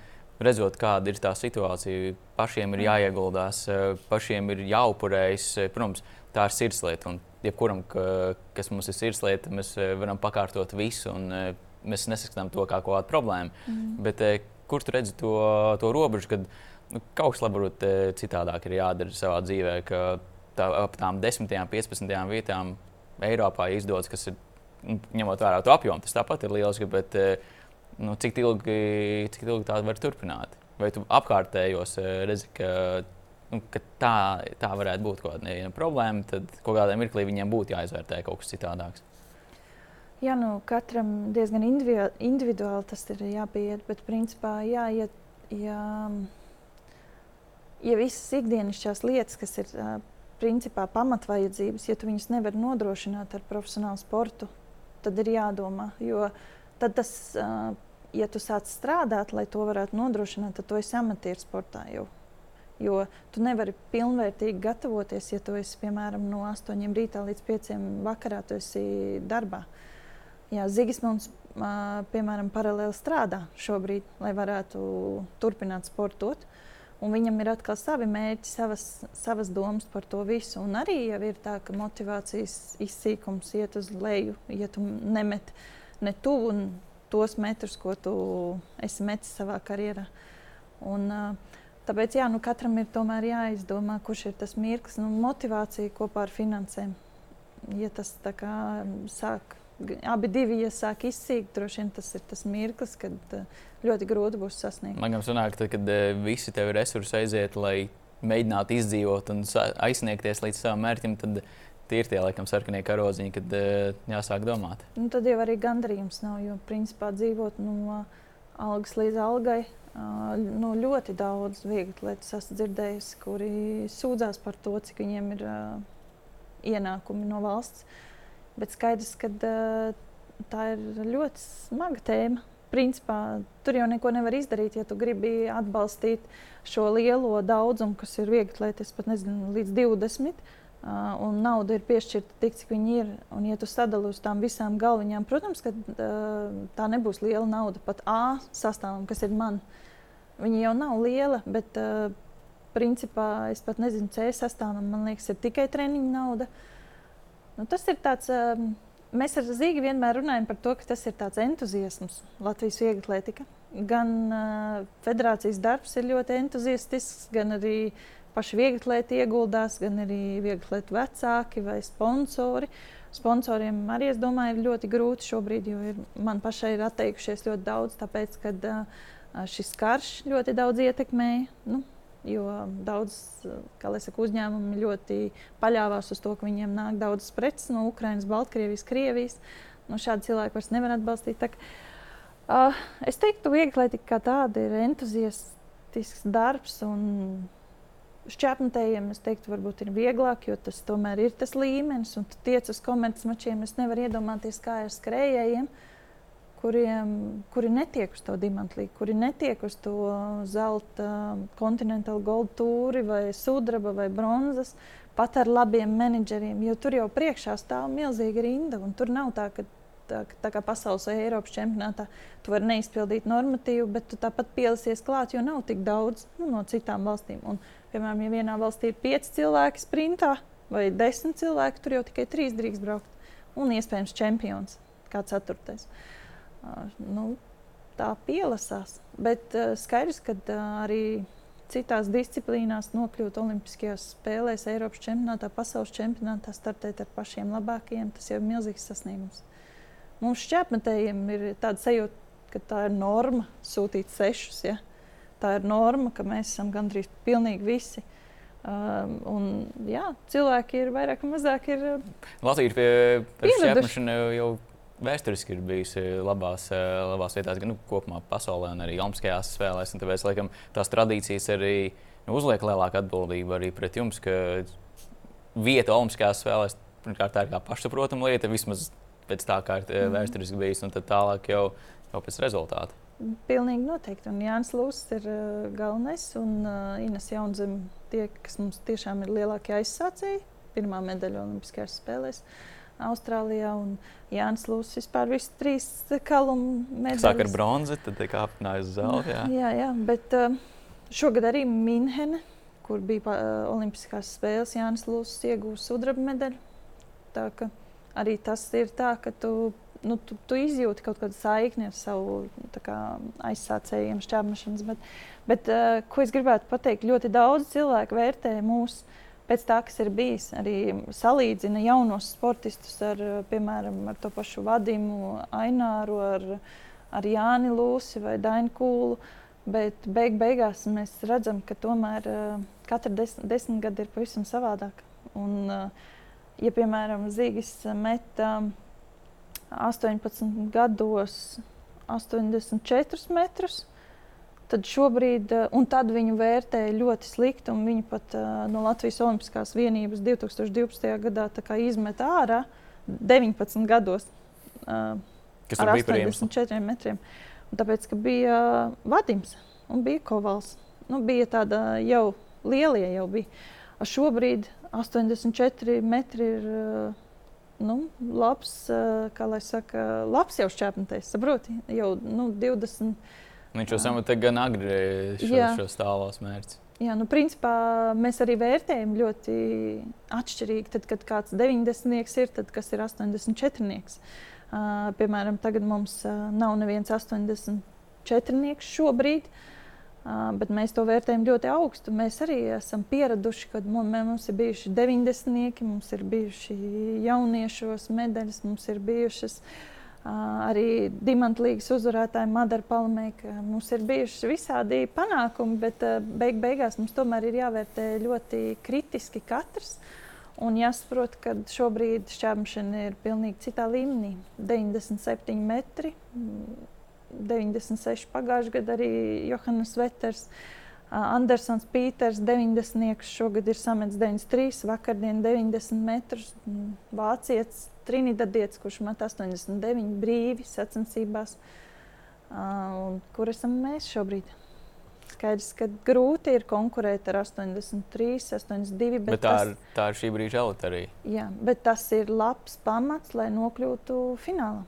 redzot, kāda ir tā situācija, pašiem ir jāieguldās, pašiem ir jāupurējas. Protams, tā ir sirdslieta. Un jebkuram, ka, kas mums ir sirdslieta, mēs varam pakārtot visu, un mēs nesaskatām to kā kaut kādu problēmu. Mm. Bet kur tu redzi to, to robežu? Nu, kaut kas varbūt eh, citādāk ir jādara savā dzīvē, ka tā, ap tām 10, 15 vietām Eiropā izdodas, kas ir nu, ņemot vērā to apjomu. Tas tāpat ir liels, bet eh, nu, cik, ilgi, cik ilgi tā var turpināt? Vai tu apkārtējos eh, redzi, ka, nu, ka tā, tā varētu būt kaut kāda problēma, tad kaut kādā mirklī viņiem būtu jāizvērtē kaut kas citādāks. Jā, nu, katram diezgan individuāli tas ir jāpieiet, bet principā jāiet. Jā, ja visas ikdienišķās lietas, kas ir principā pamatvajadzības, ja tu viņus nevari nodrošināt ar profesionālu sportu, tad ir jādomā. Jo tad tas, ja tu sāc strādāt, lai to varētu nodrošināt, tad tu esi amatieru sportā jau. Jo tu nevari pilnvērtīgi gatavoties, ja tu esi piemēram no 8 rītā līdz 5 vakarā, tu esi darbā. Jā, Zigismunds, piemēram, paralēli strādā šobrīd, lai varētu turpināt sportot. Uh, Un viņam ir atkal savi mērķi, savas, savas domas par to visu. Un arī jau ir tā, ka motivācijas izsīkums iet uz leju, ja tu nemet ne tuvu tos metrus, ko tu esi metis savā karjerā. Un, tāpēc jā, nu, katram ir jāizdomā, kurš ir tas mirklis, nu, motivācija kopā ar finansēm. Ja tas kā, sāk abi divi iesāk izsīkt, droši vien tas ir tas mirklis, kad uh, ļoti grūti būs sasniegt. Man liekas, sanāk, tad, kad uh, visi tev resursi aiziet, lai mēģinātu izdzīvot un aizsniegties līdz savam mērķim, tad tie ir tie laikam sarkanie karodziņi, kad uh, jāsāk domāt. Nu, tad jau arī gandarījums nav, jo principā dzīvot no algas līdz algai. Uh, nu, ļoti daudz viegli lietas esmu dzirdējusi, kuri sūdzās par to, cik viņiem ir uh, ienākumi no valsts. Bet skaidrs, ka uh, tā ir ļoti smaga tēma principā tur jau neko nevar izdarīt, ja tu gribi atbalstīt šo lielo daudzumu, kas ir viegli lietot, pat nezinu, līdz 20. Uh, un nauda ir piešķirta tik, cik viņi ir. Un, ja tu sadali uz tām visām galviņām, protams, ka uh, tā nebūs liela nauda. Pat A sastāvam, kas ir man, viņa jau nav liela, bet uh, principā es pat nezinu, C sastāvam, man liekas, ir tikai treniņa nauda. Nu, tas ir tāds. Uh, Mēs ar Zīgu vienmēr runājam par to, ka tas ir tāds entuziasms Latvijas vieglatlētika. Gan uh, federācijas darbs ir ļoti entuziastisks, gan arī paši vieglatlēti ieguldās, gan arī vieglatlēti vecāki vai sponsori. Sponsoriem arī, es domāju, ir ļoti grūti šobrīd, jo ir, man pašai ir atteikušies ļoti daudz, tāpēc, ka uh, šis karš ļoti daudz ietekmēja. Nu, Jo daudz saku, uzņēmumi ļoti paļāvās uz to, ka viņiem nāk daudz preces no Ukrainas, Baltkrievijas, Krievijas. Nu, šādi cilvēki vairs nevar atbalstīt. Tā, uh, es teiktu, vieglatlētika kā tāda ir entuziastisks darbs. Šķērsmetējiem es teiktu, varbūt ir vieglāk, jo tas tomēr ir tas līmenis. Un tu tiec uz komercmačiem, es nevaru iedomāties, kā ar skrējējiem. Uh, kuriem, kuri netiek uz to diamantlīgu, kuri netiek uz to zelta, kontinentālu goldu tūri vai sudraba vai bronzas, pat ar labiem menedžeriem, jo tur jau priekšā stāv milzīga rinda. Tur nav tā, ka tā, tā kā pasaules vai Eiropas čempionātā, tu vari neizpildīt normatīvu, bet tu tāpat pielasies klāt, jo nav tik daudz nu, no citām valstīm. Un, piemēram, ja vienā valstī ir pieci cilvēki sprintā vai desmit cilvēki, tur jau tikai trīs drīkst braukt. Un iespējams čempions kā ceturtais. Uh, nu, tā pielasās. Bet skaidrs, ka arī citās disciplīnās nokļūt Olimpiskajās spēlēs, Eiropas čempionātā, pasaules čempionātā, startēt ar pašiem labākajiem, tas jau ir milzīgs sasniegums. Mums šķērsmetējiem ir tāda sajūta, ka tā ir norma sūtīt sešus. Ja? Tā ir norma, ka mēs esam gandrīz pilnīgi visi. Um, un, jā, cilvēki ir vairāk vai mazāk. Ir, Latvija ir pie šķērpšana jau vēsturiski ir bijusi labās, labās vietās, gan nu, kopumā pasaulē, gan arī Olimpiskajās spēlēs. Tāpēc laikam, tās tradīcijas arī nu, uzliek lielāku atbildību arī pret jums, ka vieta Olimpiskajās spēlēs pirmkārt tā ir kā pašsaprotama lieta, vismaz pēc tā, kā ir mm. vēsturiski bijis, un tad tālāk jau, jau pēc rezultātu. Pilnīgi noteikti. Un Jānis Lūsis ir uh, galvenais un uh, Ines Jaunzem tie, kas mums tiešām ir lielākie aizsācēji. Pirmā medaļa Olimpiskajās spēlēs. Austrālijā un Jānis Lūsis vispār visas trīs kalumu medaļas. Sāk ar bronzi, tad apnājis uz zelta. Jā. jā, jā, bet uh, šogad arī Minhene, kur bija uh, Olimpiskās spēles, Jānis Lūsis iegūst sudraba medaļu. Tā ka arī tas ir tā, ka tu nu, tu, tu izjūti kaut kādu saikni ar savu kā, aizsācējiem, šķērmešanas. Bet, bet uh, ko es gribētu pateikt, ļoti daudz cilvēku vērtē mūsu pēc tā, kas ir bijis. Arī salīdzina jaunos sportistus ar, piemēram, ar to pašu Vadimu, Aināru, ar, ar Jāni Lūsi vai Dainu Kūlu. Bet beig beigās mēs redzam, ka tomēr uh, katra des, desmit gadi ir pavisam savādāk. Un, uh, ja, piemēram, Zīgis meta uh, 18 gados 84 metrus. Tad šobrīd, eh, un tad viņu vērtēja ļoti slikti, un viņi pat uh, no Latvijas Olimpiskās vienības 2012. gadā izmet ārā 19 gados. Uh, Kas ar 84 metriem. Un tāpēc, ka bija Vadims un bija Kovals. Nu, bija tāda jau lielie jau bija. Šobrīd 84 metri ir. Nu, labs, eh, kā lai saka, labs jau šķēpnēs, saproti, jau nu, 20. Viņš jau samata gan agri šo, šo stāvos mērķi. Jā, nu, principā mēs arī vērtējam ļoti atšķirīgi. Tad, kad kāds 90. ir, tad kas ir 84. Uh, piemēram, tagad mums uh, nav neviens 84. šobrīd. Uh, bet mēs to vērtējam ļoti augstu. Mēs arī esam pieraduši, kad mums ir bijuši 90, mums ir bijuši jauniešos medaļas, mums ir bijušas arī dimantlīgas uzvarētāji Madara Palamēka. Mums ir bijuši visādi panākumi, bet beig beigās mums tomēr ir jāvērtē ļoti kritiski katrs. Un jāsaprot, ka šobrīd šķēršana ir pilnīgi citā līmenī. 97 metri 96 pagājušajā gadā arī Johannes Veters. Andersons Pīters, 90. šogad ir samets 93, vakardien 90 metrus. Vācietis Trinidadietis, kurš met 89 brīvi sacensībās. Uh, kur esam mēs šobrīd? Skaidrs, ka grūti ir konkurēt ar 83, 82. Bet, bet tā, tas, ir, tā ir šī brīža arī. Jā, bet tas ir labs pamats, lai nokļūtu finālā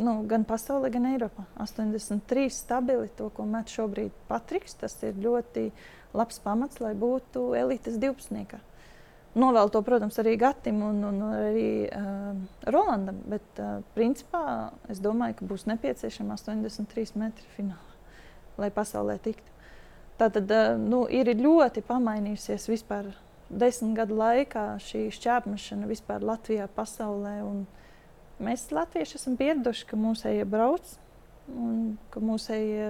nu, gan pasaulē, gan Eiropā. 83 stabili to, ko met šobrīd Patriks. Tas ir ļoti labs pamats, lai būtu elites divpusniekā. Novēl to, protams, arī Gatim un, un arī uh, Rolandam. Bet, uh, principā, es domāju, ka būs nepieciešama 83 metri finālā, lai pasaulē tiktu. Tātad uh, nu, ir ļoti pamainījusies vispār desmit gadu laikā šī šķērsmešana vispār Latvijā, pasaulē. Uh, Mēs latvieši esam pieraduši, ka mūsējie brauc un ka mūsējie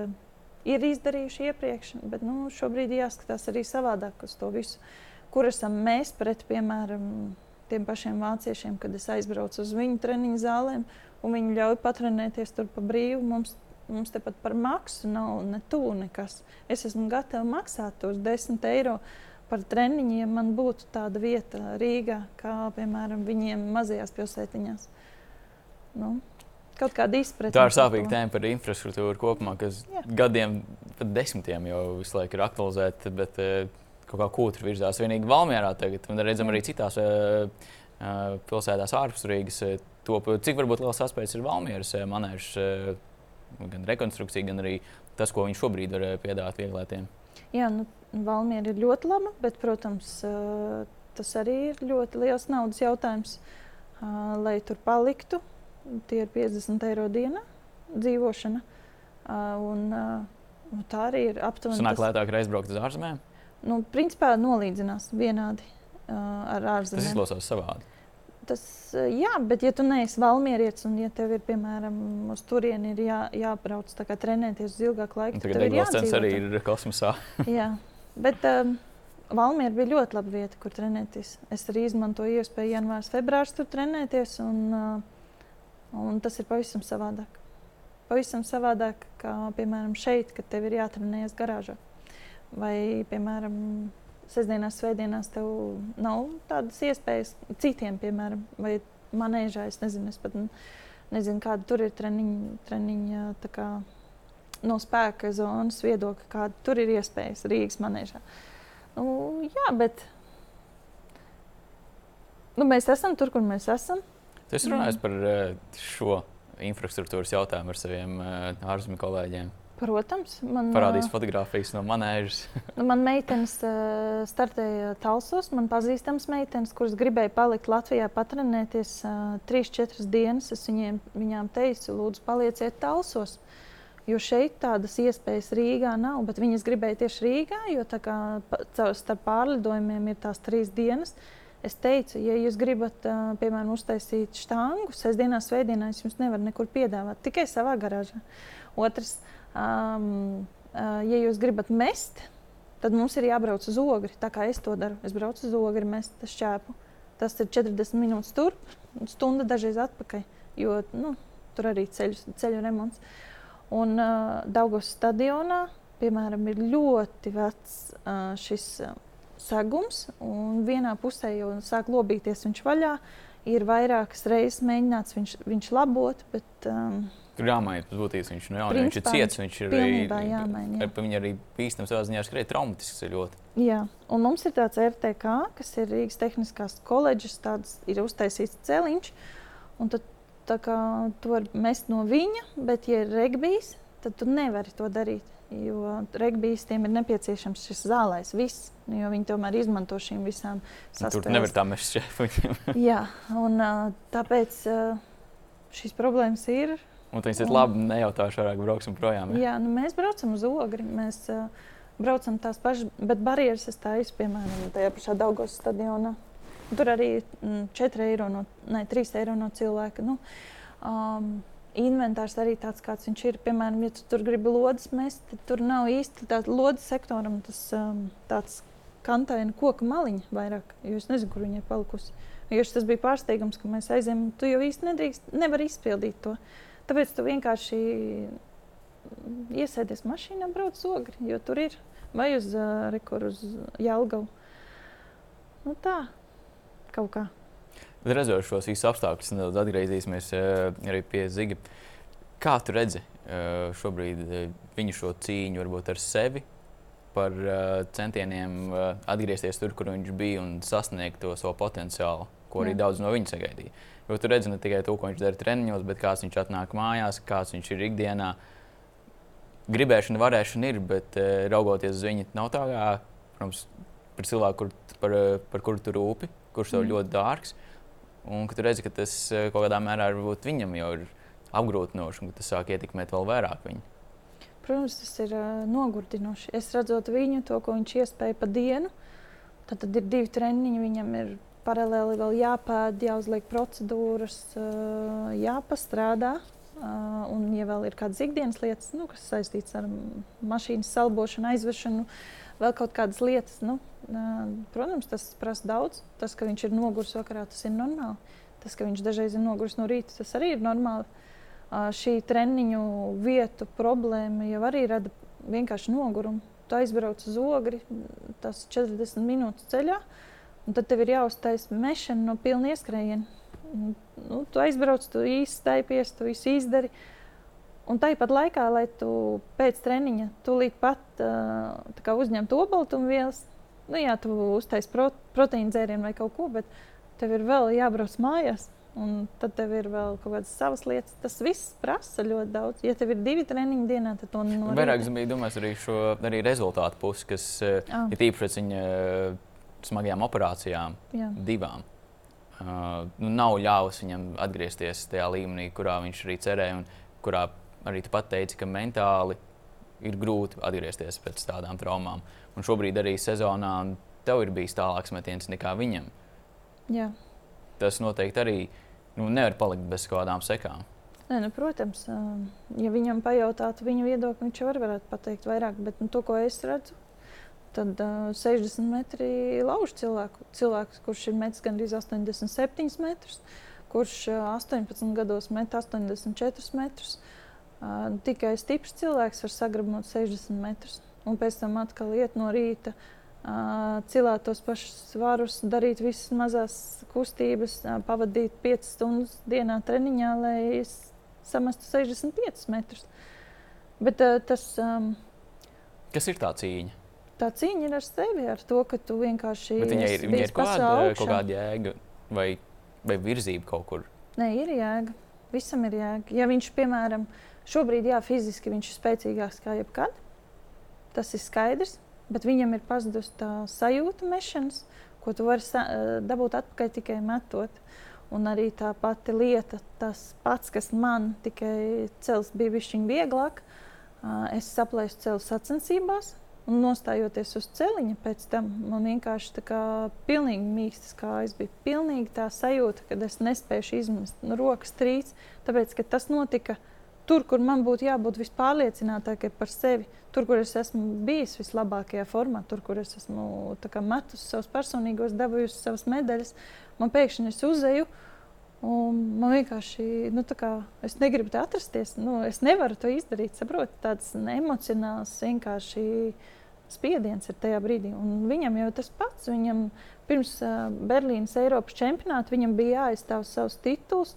ir izdarījuši iepriekš, bet nu, šobrīd jāskatās arī savādāk uz to visu. Kur esam mēs pret, piemēram, tiem pašiem vāciešiem, kad es aizbraucu uz viņu treniņu zālēm un viņi ļauj patrenēties tur pa brīvu. Mums, mums tepat par maksu nav ne tuvu nekas. Es esmu gatava maksāt tos 10 eiro par treniņiem, ja man būtu tāda vieta Rīgā, kā piemēram viņiem mazajās pilsētiņās nu, kaut kāda izpratne. Tā ir sāpīga tēma par infrastruktūru kopumā, kas Jā. gadiem, pat desmitiem jau visu laiku ir aktualizēta. Bet, uh, Kaut kā kūtra virzās vienīgi Valmjerā tagad, un redzam arī citās uh, uh, pilsētās ārpus Rīgas. Top, cik varbūt liels aspekts ir Valmjeras manēžs, gan rekonstrukcija, gan arī tas, ko viņš šobrīd var piedāvāt vieglētiem. Jā, nu, Valmiera ir ļoti laba, bet, protams, tas arī ir ļoti liels naudas jautājums, lai tur paliktu tie ir 50 eiro diena dzīvošana. Uh, un, uh, tā arī ir aptuveni. Tas... lētāk reizbraukt uz ārzemēm? Nu, principā nolīdzinās vienādi uh, ar ārzemēm. Tas izklausās savādi. Tas, jā, bet, ja tu neesi valmierietis un ja tev ir, piemēram, uz turieni ir jā, jābrauc kā, trenēties uz ilgāku laiku, tad tev ir jāatzīst. arī ir kosmosā. jā, bet um, Valmiera bija ļoti laba vieta, kur trenēties. Es arī izmantoju iespēju janvārs, februārs tur trenēties, un, uh, un tas ir pavisam savādāk. Pavisam savādāk, kā piemēram šeit, kad tev ir jātrenējas garāžā. Vai, piemēram, sestdienās, svētdienās tev nav tādas iespējas citiem, piemēram, vai manēžā. Es nezinu, es pat nezinu, kāda tur ir treniņa, treniņa kā, no spēka zonas viedokļa, kāda tur ir iespējas Rīgas manēžā. Nu, jā, bet nu, mēs esam tur, kur mēs esam. Tas runājas par eh, šo infrastruktūras jautājumu ar saviem eh, ārzemju kolēģiem. Protams, man parādīs fotogrāfijas no manēžas. nu, man meitenes uh, startēja Talsos. Man pazīstams meitenes, kuras gribēja palikt Latvijā, patrenēties uh, 3-4 dienas. Es viņiem, viņām teicu, lūdzu, palieciet Talsos. Jo šeit tādas iespējas Rīgā nav, bet viņas gribēja tieši Rīgā, jo kā, starp pārlidojumiem ir tās trīs dienas. Es teicu, ja jūs gribat, uh, piemēram, uztaisīt štāngu, sestdienās, svētdienās, jums nevar nekur piedāvāt, tikai savā garāžā. Otrs, um, uh, ja jūs gribat mest, tad mums ir jābrauc uz ogri. Tā kā es to daru, es braucu uz ogri, mestu šķēpu. Tas ir 40 minūtes turp, stunda dažreiz atpakaļ, jo nu, tur arī ceļu, ceļu remonts. Un uh, Daugos stadionā, piemēram, ir ļoti vecs uh, šis uh, segums, un vienā pusē jau sāk lobīties viņš vaļā. Ir vairākas reizes mēģināts viņš, viņš labot, bet um, Tur jāmaina tas būtības. Viņš, nu, jā, viņš ir ciets, viņš ir arī, jā. viņa arī bīstams savā ziņā, arī traumatisks ļoti. Jā, un mums ir tāds RTK, kas ir Rīgas Tehniskās koledžas, tāds ir uztaisīts celiņš. Un tad tā kā tu vari mest no viņa, bet, ja ir regbijs, tad tu nevari to darīt. Jo regbijistiem ir nepieciešams šis zālais, viss, jo viņi tomēr izmanto šīm visām saspēlēm. Tur nevar tā mest šefuņiem. Jā, un tāpēc šīs problēmas ir Un tas ir labi, nejautāšu vairāk, brauksim projām. Ja? Jā, nu mēs braucam uz ogri. Mēs uh, braucam tās pašas, bet barjeras es taisu, piemēram, tajā pašā Daugos stadionā. Tur arī mm, 4 eiro, no, ne, 3 eiro no cilvēka. Nu, um, inventārs arī tāds, kāds viņš ir. Piemēram, ja tu tur gribi lodes mest, tad tur nav īsti tāds lodes sektoram, tas um, tāds kantaina koka maliņa vairāk, jo es nezinu, kur viņa ir palikusi. Jo tas bija pārsteigums, ka mēs aizējām, tu jau īsti nedrīkst, nevar izpildīt to. Uh, Tāpēc tu vienkārši iesēdies mašīnā, brauc uz ogri, jo tur ir vai uz uh, rekuru, uz Jālgavu. Nu, tā kaut kā. Redzot šos visus apstākļus, nedaudz atgriezīsimies arī pie Ziga. Kā tu redzi šobrīd viņu šo cīņu varbūt ar sevi par centieniem atgriezties tur, kur viņš bija un sasniegt to savu potenciālu, ko arī Jā. daudz no viņa sagaidīja? Jo tu redzi ne tikai to, ko viņš dara treniņos, bet kāds viņš atnāk mājās, kāds viņš ir ikdienā. Gribēšana, varēšana ir, bet uh, raugoties uz viņu, nav tā kā, protams, par cilvēku, kur, par, eh, par kuru tu rūpi, kurš tev mm. ļoti dārgs. Un tu redzi, ka tas uh, kaut kādā mērā viņam jau ir apgrūtinoši, un tas sāk ietekmēt vēl vairāk viņu. Protams, tas ir uh, nogurdinoši. Es redzot viņu, to, ko viņš iespēja pa dienu, tad, tad ir divi treniņi. Viņam ir paralēli vēl jāpēd, jāuzliek procedūras, jāpastrādā. Un, ja vēl ir kādas ikdienas lietas, nu, kas saistītas ar mašīnas salbošanu, aizvešanu, vēl kaut kādas lietas, nu, protams, tas prasa daudz. Tas, ka viņš ir noguris vakarā, tas ir normāli. Tas, ka viņš dažreiz ir noguris no rīta, tas arī ir normāli. Šī treniņu vietu problēma jau arī rada vienkārši nogurumu. Tu aizbrauc uz ogri, tas 40 minūtes ceļā. Uh, Un tad tev ir jāuztaisa mešana no pilna ieskrējiena. Nu, tu aizbrauc, tu īstenībā tu visu izdari. Un tāpat laikā, lai tu pēc treniņa tūlīt pat uh, uzņemtu obaltumvielas, nu, jā, tu uztaisīsi pro, proteīna dzērienu vai kaut ko, bet tev ir vēl jābrauc mājās. Un tad tev ir vēl kaut kādas savas lietas. Tas viss prasa ļoti daudz. Ja tev ir divi treniņi dienā, tad to nevar. Vairāk es biju domājis arī šo arī rezultātu pusi, kas oh. ir īpaši viņa smagajām operācijām, Jā. divām. Uh, nu, nav ļāvis viņam atgriezties tajā līmenī, kurā viņš arī cerēja, un kurā arī tu pat teici, ka mentāli ir grūti atgriezties pēc tādām traumām. Un šobrīd arī sezonā tev ir bijis tālāks metiens nekā viņam. Jā. Tas noteikti arī nu, nevar palikt bez kādām sekām. Nē, nu, protams, ja viņam pajautātu viņa viedokli, viņš jau varētu pateikt vairāk, bet nu, to, ko es redzu, tad uh, 60 metri lauž cilvēku. Cilvēks, kurš ir metis gandrīz 87 metrus, kurš uh, 18 gados met 84 metrus. Uh, tikai stiprs cilvēks var sagrabot 60 metrus. Un pēc tam atkal iet no rīta, uh, cilāt tos pašus svarus, darīt visas mazās kustības, uh, pavadīt 5 stundas dienā treniņā, lai samestu 65 metrus. Bet, uh, tas, um, Kas ir tā cīņa? Tā cīņa ir ar sevi, ar to, ka tu vienkārši. Bet viņai ir, viņai ir kaut, kāda, kaut kāda jēga vai, vai virzība kaut kur. Nē, ir jēga. Visam ir jēga. Ja viņš, piemēram, šobrīd, jā, fiziski viņš ir spēcīgāks kā jebkad, tas ir skaidrs. Bet viņam ir pazudusi tā sajūta mešanas, ko tu vari dabūt atpakaļ tikai metot. Un arī tā pati lieta, tas pats, kas man tikai cels, bija viņa vieglāk. Es saplēsu celu sacensībās, un nostājoties uz celiņa, pēc tam man vienkārši tā kā pilnīgi mīkstas kājas bija. Pilnīgi tā sajūta, ka es nespēju izmest no rokas trīc, tāpēc, ka tas notika tur, kur man būtu jābūt vispārliecinātākai par sevi, tur, kur es esmu bijis vislabākajā formā, tur, kur es esmu metus savus personīgos, dabūjusi savas medaļas, man pēkšņi es uzēju. Un man vienkārši, nu, kā, es negribu te atrasties. Nu, es nevaru to izdarīt. Saprotu, tāds emocionāls, vienkārši spiediens ir tajā brīdī. Un viņam jau tas pats. Viņam pirms uh, Berlīnas Eiropas čempionāta viņam bija jāizstāv savus titulus.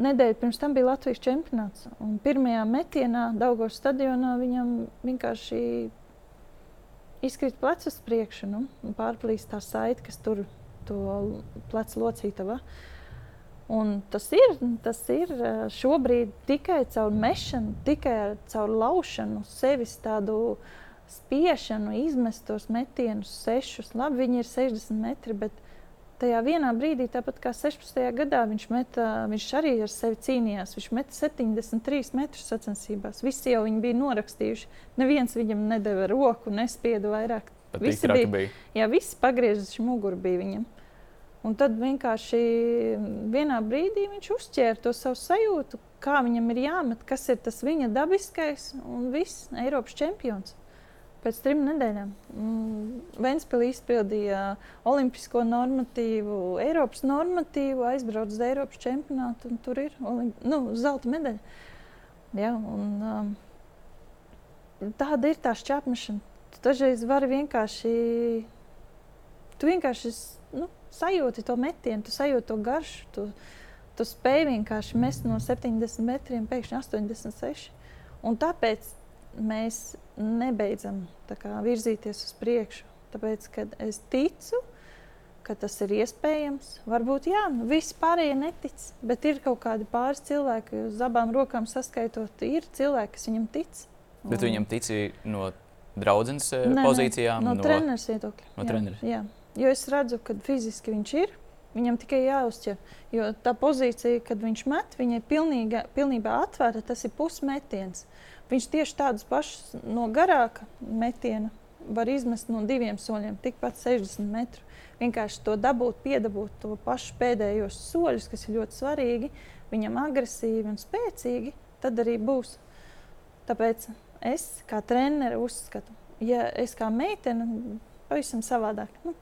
Nedēļa pirms tam bija Latvijas čempionāts. Un pirmajā metienā Daugos stadionā viņam vienkārši izkrīt plecs uz priekšu nu, pārplīst tā saite, kas tur to plecu locītava. Uh, Un tas ir, tas ir šobrīd tikai caur mešanu, tikai caur laušanu, sevis tādu spiešanu, izmest tos metienus, sešus. Labi, viņi ir 60 metri, bet tajā vienā brīdī, tāpat kā 16. gadā, viņš, meta, viņš arī ar sevi cīnījās. Viņš meta 73 metrus sacensībās. Visi jau viņu bija norakstījuši. Neviens viņam nedeva roku, nespieda vairāk. Pat visi bija, bija. Jā, visi pagriezuši muguru bija viņam. Un tad vienkārši vienā brīdī viņš uzķēra to savu sajūtu, kā viņam ir jāmet, kas ir tas viņa dabiskais un viss Eiropas čempions. Pēc trim nedēļām Vēnspēlī izpildīja olimpisko normatīvu, Eiropas normatīvu, aizbrauca uz Eiropas čempionātu un tur ir nu, zelta medaļa. Ja, un, um, tāda ir tā šķērsmešana. Tu dažreiz vari vienkārši, tu vienkārši nu, sajūti to metienu, tu sajūti to garšu. Tu, tu spēj vienkārši mest no 70 metriem, pēkšņi 86. Un tāpēc mēs nebeidzam kā, virzīties uz priekšu. Tāpēc, kad es ticu, ka tas ir iespējams, varbūt jā, nu, visi pārējie netic, bet ir kaut kādi pāris cilvēki, uz abām rokām saskaitot, ir cilvēki, kas viņam tic. Un... Bet viņam tic no draudzenes pozīcijām, no, no, no treneris viedokļa. No. Jā, jā. Jo es redzu, ka fiziski viņš ir. Viņam tikai jāuzķer. Jo tā pozīcija, kad viņš met, viņa ir pilnīga, pilnībā atvērta. Tas ir pusmetiens. Viņš tieši tādus pašus no garāka metiena var izmest no diviem soļiem, tikpat 60 metru. Vienkārši to dabūt, piedabūt to pašu pēdējos soļus, kas ir ļoti svarīgi, viņam agresīvi un spēcīgi, tad arī būs. Tāpēc es kā treneris uzskatu, ja es kā meitene pavisam savādāk. Nu,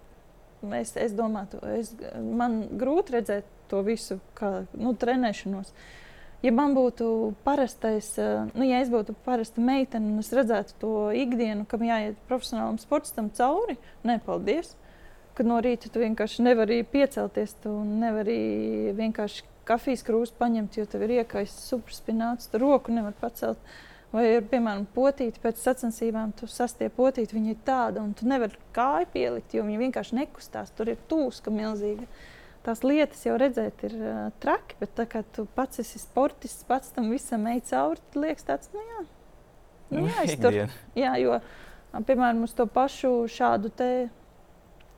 Es, es domāju, es, man grūti redzēt to visu, kā nu, trenēšanos. Ja man būtu parastais, nu, ja es būtu parasta meitene un es redzētu to ikdienu, kam jāiet profesionālam sportam cauri, nē, paldies. Kad no rīta tu vienkārši nevari piecelties, tu nevari vienkārši kafijas krūzi paņemt, jo tev ir iekaists superspināts, tu roku nevar pacelt. Uh, Vai ir, piemēram, potīte pēc sacensībām, tu sastiep potīti, viņa ir tāda, un tu nevari kāju pielikt, jo viņa vienkārši nekustās. Tur ir tūska milzīga. Tās lietas jau redzēt, ir uh, traki, bet tā kā tu pats esi sportists, pats tam visam ej cauri, tad liekas tāds, nu jā, nu, jā, tur, jā jo, piemēram, uz to pašu šādu te,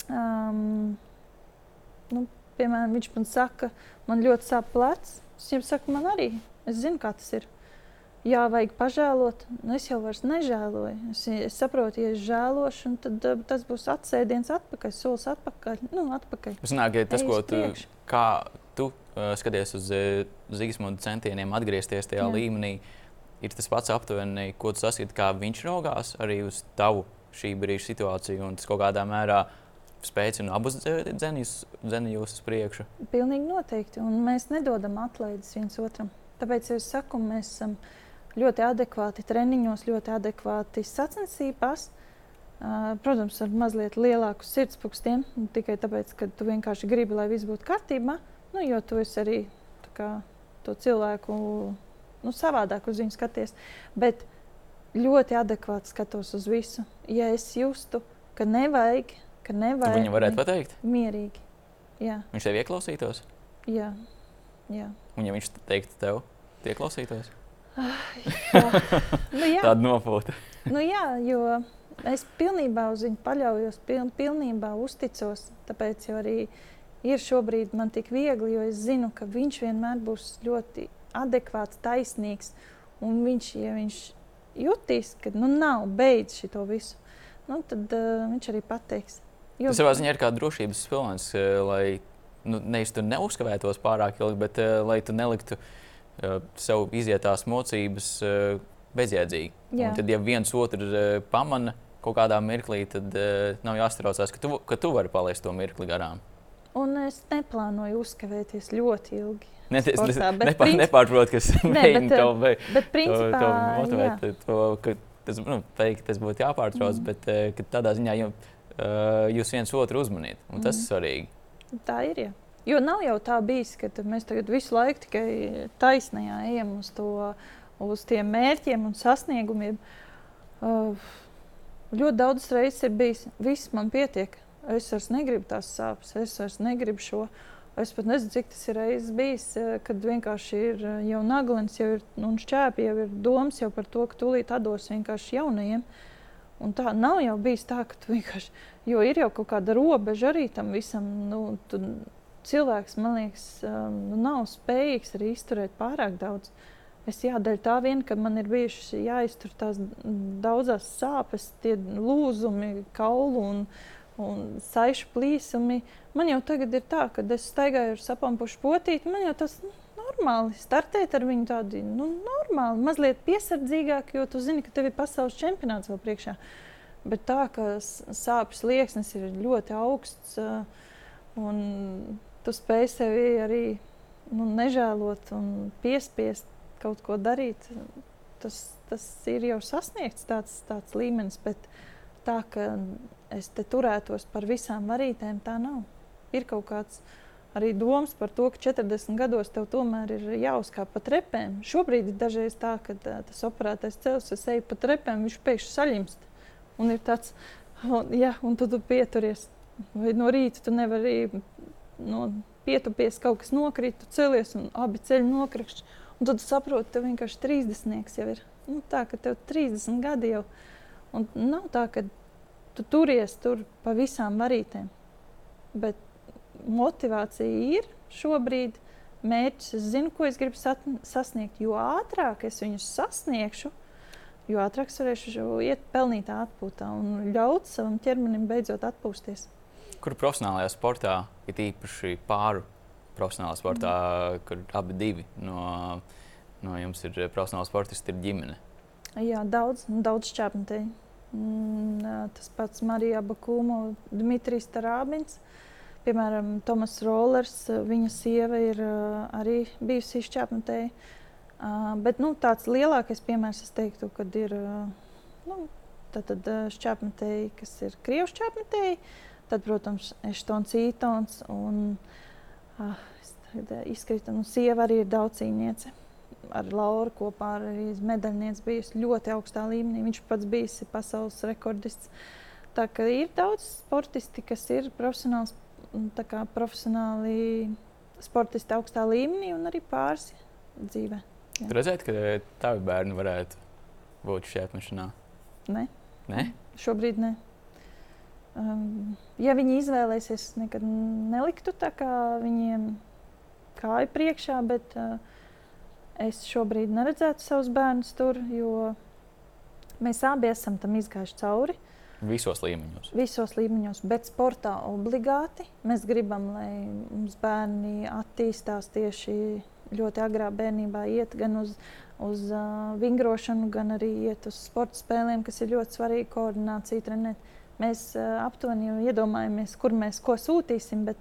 um, nu, piemēram, viņš man saka, man ļoti sāp plecs. Es viņam saku, man arī, es zinu, kā tas ir jā, vajag pažēlot. Nu, es jau vairs nežēloju. Es, es saprotu, ja es žēlošu, tad uh, tas būs atsēdiens atpakaļ, solis atpakaļ. Nu, atpakaļ. Es nāku, tas, ko tu, kā tu uh, skaties uz uh, Zīsmundu centieniem atgriezties tajā jā. līmenī, ir tas pats aptuveni, ko tu saskati, kā viņš raugās arī uz tavu šī brīža situācija un tas kaut kādā mērā spēcina abus dzinējus uz priekšu. Pilnīgi noteikti. Un mēs nedodam atlaides viens otram. Tāpēc es saku, mēs esam ļoti adekvāti treniņos, ļoti adekvāti sacensībās. Protams, ar mazliet lielāku sirdspūkstiem, tikai tāpēc, ka tu vienkārši gribi, lai viss būtu kārtībā. Nu, jo tu esi arī kā, to cilvēku nu, savādāk uz viņu skaties. Bet ļoti adekvāti skatos uz visu. Ja es justu, ka nevajag, ka nevajag. Viņam varētu pateikt? Mierīgi. Jā. Viņš tev ieklausītos? Jā. jā. Un ja viņš teiktu tev, ieklausītos? Ah, jā. Nu, jā. Tāda nopūta. nu, jā, jo es pilnībā uz viņu paļaujos, piln, pilnībā uzticos. Tāpēc arī ir šobrīd man tik viegli, jo es zinu, ka viņš vienmēr būs ļoti adekvāts, taisnīgs. Un viņš, ja viņš jutīs, ka nu, nav beidzis šo visu, nu, tad uh, viņš arī pateiks. Jo... Tas savā ziņā ir kā drošības pilns, lai nu, nevis tu neuzkavētos pārāk ilgi, bet uh, lai tu neliktu uh, sev izietās mocības uh, bezjēdzīgi. Tad, ja viens otru uh, pamana kaut kādā mirklī, tad nav jāstraucās, ka tu, ka tu vari palaist to mirkli garām. Un es neplānoju uzkavēties ļoti ilgi. Ne, es sportā, nepār, princip... nepārprotu, kas mēģina to, vai, bet tas, nu, teikt, tas būtu jāpārtrauc, mm. bet tādā ziņā jums, jūs viens otru uzmanīt. Un tas mm. ir svarīgi. Tā ir. Jā. Jo nav jau tā bijis, ka mēs tagad visu laiku tikai taisnajā ejam uz, to, uz tiem mērķiem un sasniegumiem. Uh, ļoti daudz reizes ir bijis, viss man pietiek. Es vairs negribu tās sāpes, es vairs negribu šo. Es pat nezinu, cik tas ir reizes bijis, eh, kad vienkārši ir eh, jau naglens, jau ir šķēpi, jau ir domas jau par to, ka tūlīt atdos vienkārši jaunajiem. Un tā nav jau bijis tā, ka tu vienkārši, jo ir jau kaut kāda robeža arī tam visam. Nu, tu, cilvēks, man liekas, um, nu, nav spējīgs arī izturēt pārāk daudz. Es jādara tā vien, ka man ir bijušas jāiztur tās daudzas sāpes, tie lūzumi, kaulu un, un saišu plīsumi. Man jau tagad ir tā, ka es staigāju ar sapampušu potīti, man jau tas nu, normāli startēt ar viņu tādu nu, normāli, mazliet piesardzīgāk, jo tu zini, ka tev ir pasaules čempionāts vēl priekšā. Bet tā, ka sāpes liekas ir ļoti augsts un tu spēj sevi arī nu, nežēlot un piespiest kaut ko darīt, tas, tas ir jau sasniegts tāds, tāds līmenis. Bet tā, ka es te turētos par visām varītēm, tā nav. Ir kaut kāds arī domas par to, ka 40 gados tev tomēr ir jāuzkāp pa trepēm. Šobrīd ir dažreiz tā, ka tā, tas operētais cels, es eju pa trepēm, viņš pēkšņi saļimst. Un ir tāds, un, ja, un tu, tu pieturies. Vai no rīta tu nevari no, pietupies, kaut kas nokrīt, tu celies un abi ceļi nokrakšķi. Un tad saproti, tev vienkārši 30 jau ir. Nu, tā, ka tev 30 gadi jau. Un nav tā, ka tu turies tur pa visām varītēm. Bet motivācija ir šobrīd. Mērķis, es zinu, ko es gribu sasniegt. Jo ātrāk es viņus sasniegšu, jo ātrāk es varēšu iet pelnīt atpūtā un ļaut savam ķermenim beidzot atpūsties. Kur profesionālajā sportā ir īpaši pāri profesionālā sportā, mm. kur abi divi no, no jums ir profesionāli sportisti, ir ģimene? Jā, daudz, daudz čēpnēji. Mm, tas pats Marija Bakūmo, Dmitrijs Tarābins. Piemēram, Tomas Rollers, viņa sieva ir arī bijusi izčāpnēji. Bet nu, tāds lielākais piemērs, es teiktu, kad ir nu, šķēpnēji, kas ir krievu šķēpnēji. Tad, protams, Eštons Ītons un ah, izkrita, nu, sieva arī ir daudz cīniece ar Lauru kopā ar medaļnieci bijusi ļoti augstā līmenī. Viņš pats bijis pasaules rekordists. Tā kā ir daudz sportisti, kas ir profesionāls, kā, profesionāli sportisti augstā līmenī un arī pāris dzīvē. Jūs redzat, ka tavi bērni varētu būt šajā apmešanā? Nē. Nē? Šobrīd ne. Um, ja viņi izvēlēsies, nekad neliktu tā kā viņiem kāju priekšā, bet uh, Es šobrīd neredzētu savus bērnus tur, jo mēs abi esam tam izgājuši cauri. Visos līmeņos. Visos līmeņos, bet sportā obligāti. Mēs gribam, lai mums bērni attīstās tieši ļoti agrā bērnībā iet gan uz, uz uh, vingrošanu, gan arī iet uz sporta spēlēm, kas ir ļoti svarīga koordinācija trenēt. Mēs aptuveni jau iedomājamies, kur mēs ko sūtīsim, bet,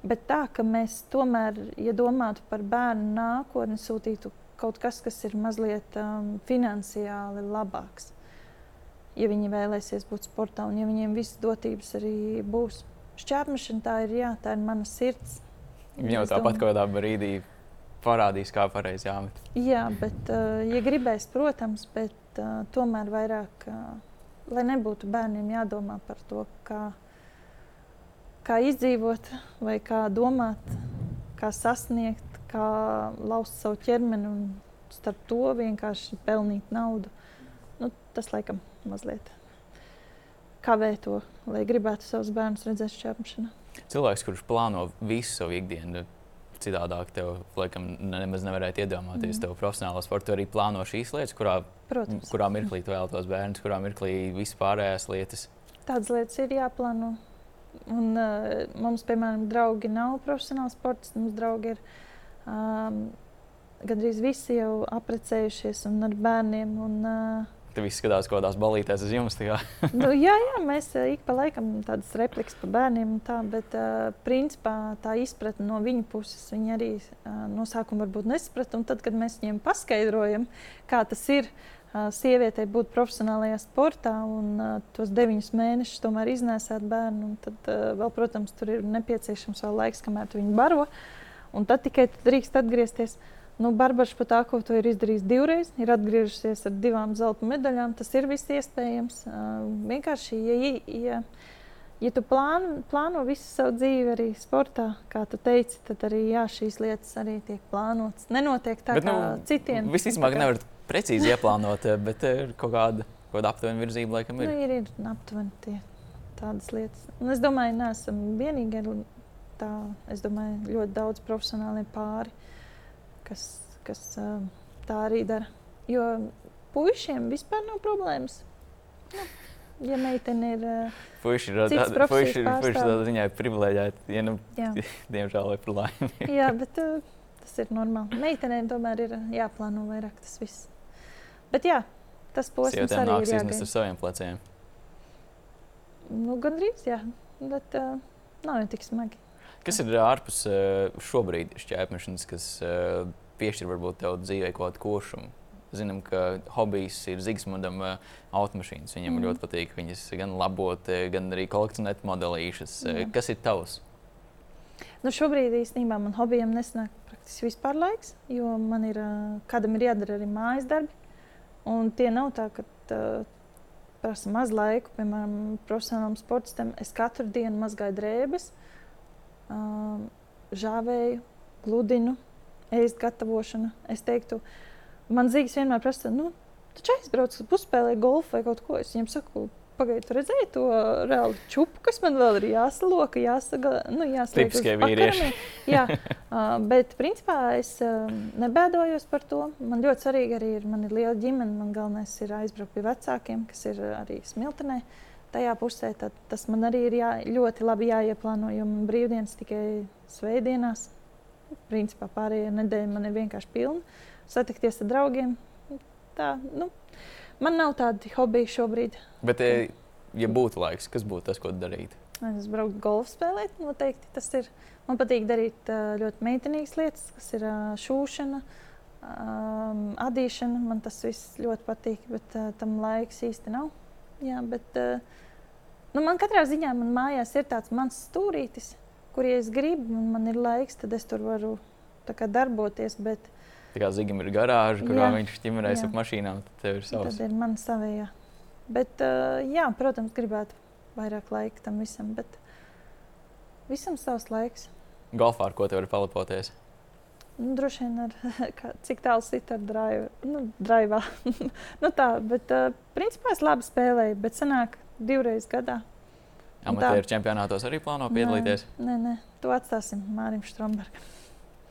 bet tā, ka mēs tomēr, ja domātu par bērnu nākotni, sūtītu kaut kas, kas ir mazliet um, finansiāli labāks. Ja viņi vēlēsies būt sportā, un ja viņiem visas dotības arī būs. Šķērpmešana tā ir, jā, tā ir mana sirds Viņa jau tāpat kaut kādā brīdī parādīs, kā pareizi jāmet. Jā, bet, uh, ja gribēs, protams, bet uh, tomēr vairāk, uh, lai nebūtu bērniem jādomā par to, kā, kā izdzīvot, vai kā domāt, kā sasniegt, kā lauzt savu ķermeni un starp to vienkārši pelnīt naudu. Nu, tas laikam mazliet kavē to, lai gribētu savus bērnus redzēt šķērpšanā cilvēks, kurš plāno visu savu ikdienu. Citādāk, tev laikam nemaz nevarētu iedomāties, mm. tev profesionālā sportā arī plāno šīs lietas, kurā, Protams. kurā mirklī tu vēlaties bērnus, kurā mirklī vispārējās lietas. Tādas lietas ir jāplāno. Un, uh, mums, piemēram, draugi nav profesionāli sportisti. Mums draugi ir um, gandrīz visi jau apprecējušies un ar bērniem. Un, uh, Te viss skatās kaut kādās balītēs uz jums. nu, jā, jā, mēs eh, ik pa laikam tādas replikas par bērniem, tā, bet uh, principā tā izpratne no viņu puses viņi arī uh, no sākuma varbūt nesaprata. Tad, kad mēs viņiem paskaidrojam, kā tas ir uh, sievietei būt profesionālajā sportā un uh, tos deviņus mēnešus tomēr iznēsāt bērnu, tad uh, vēl, protams, tur ir nepieciešams vēl laiks, kamēr viņi baro. Un tad tikai drīkst atgriezties. Nu, Barbara Špatāko to ir izdarījis divreiz, ir atgriežusies ar divām zelta medaļām. Tas ir viss iespējams. Uh, vienkārši, ja, ja, ja tu plāno, plāno visu savu dzīvi arī sportā, kā tu teici, tad arī jā, šīs lietas arī tiek plānotas. Nenotiek tā, bet, kā nu, citiem. Visticamāk, nevar precīzi ieplānot, bet ir kaut kāda, kaut kāda aptuvena virzība, laikam, ir. Nu, ir, ir aptuveni tie, tādas lietas. Un es domāju, neesam vienīgie. Tā, es domāju, ļoti daudz profesionāliem pāri kas, kas tā arī dara. Jo puišiem vispār nav problēmas. Nu, ja meitene ir. Puiši ir tāda tāda ziņā privileģēta, ja nu, diemžēl vai par laimi. Jā, bet uh, tas ir normāli. Meitenēm tomēr ir jāplāno vairāk tas viss. Bet jā, tas posms arī ir jāgaida. ar saviem pleciem. Nu, Gan drīz, jā. Bet uh, nav jau tik smagi. Kas ir ārpus šobrīd šķērsmešanas, kas piešķir varbūt tev dzīvē kaut kādu košumu? Zinām, ka hobijs ir Zigsmundam automašīnas. Viņam mm. ļoti patīk viņas gan labot, gan arī kolekcionēt modelīšas. Jā. Kas ir tavs? Nu, šobrīd īstenībā man hobijam nesanāk praktiski vispār laiks, jo man ir kādam ir jādara arī mājas darbi. Un tie nav tā, ka uh, prasa maz laiku, piemēram, profesionālam sportistam. Es katru dienu mazgāju drēbes. Uh, žāvēju, gludinu, ēst gatavošana. Es teiktu, man zīves vienmēr prasa, nu, taču aizbrauc, puspēlē golfu vai kaut ko. Es viņam saku, pagaidiet, redzēju to reāli čupu, kas man vēl ir jāsaloka, jāsaga, nu, jāsaliek Tipiskie vīrieši. Jā, uh, bet principā es uh, nebēdojos par to. Man ļoti svarīgi arī ir, man ir liela ģimene, man galvenais ir aizbraukt pie vecākiem, kas ir arī smiltenē. Uh, tajā pusē, tas man arī ir jā, ļoti labi jāieplāno, jo man brīvdienas tikai svētdienās. Principā pārējā nedēļa man ir vienkārši pilna. Satikties ar draugiem. Tā, nu, man nav tādi hobiji šobrīd. Bet, e, ja būtu laiks, kas būtu tas, ko darīt? Es braucu golfu spēlēt. Noteikti tas ir. Man patīk darīt ļoti meitenīgas lietas, kas ir šūšana, adīšana. Man tas viss ļoti patīk, bet tam laiks īsti nav. Jā, bet nu, man katrā ziņā man mājās ir tāds mans stūrītis, kur, ja es gribu, un man ir laiks, tad es tur varu kā, darboties. Bet... Tā kā Zigam ir garāža, kurā jā, viņš ķimerēs ap mašīnām, tad tev ir savs. Tad ir man savējā. Bet, uh, jā, protams, gribētu vairāk laika tam visam, bet visam savs laiks. Golfā ar ko te var palipoties? Nu, droši vien ar kā, cik tālu sit ar drive, nu, drivā. nu, tā, bet, uh, principā es labi spēlēju, bet sanāk divreiz gadā. Amatieru čempionātos arī plāno piedalīties? Nē, nē, to atstāsim Mārim Strombergam.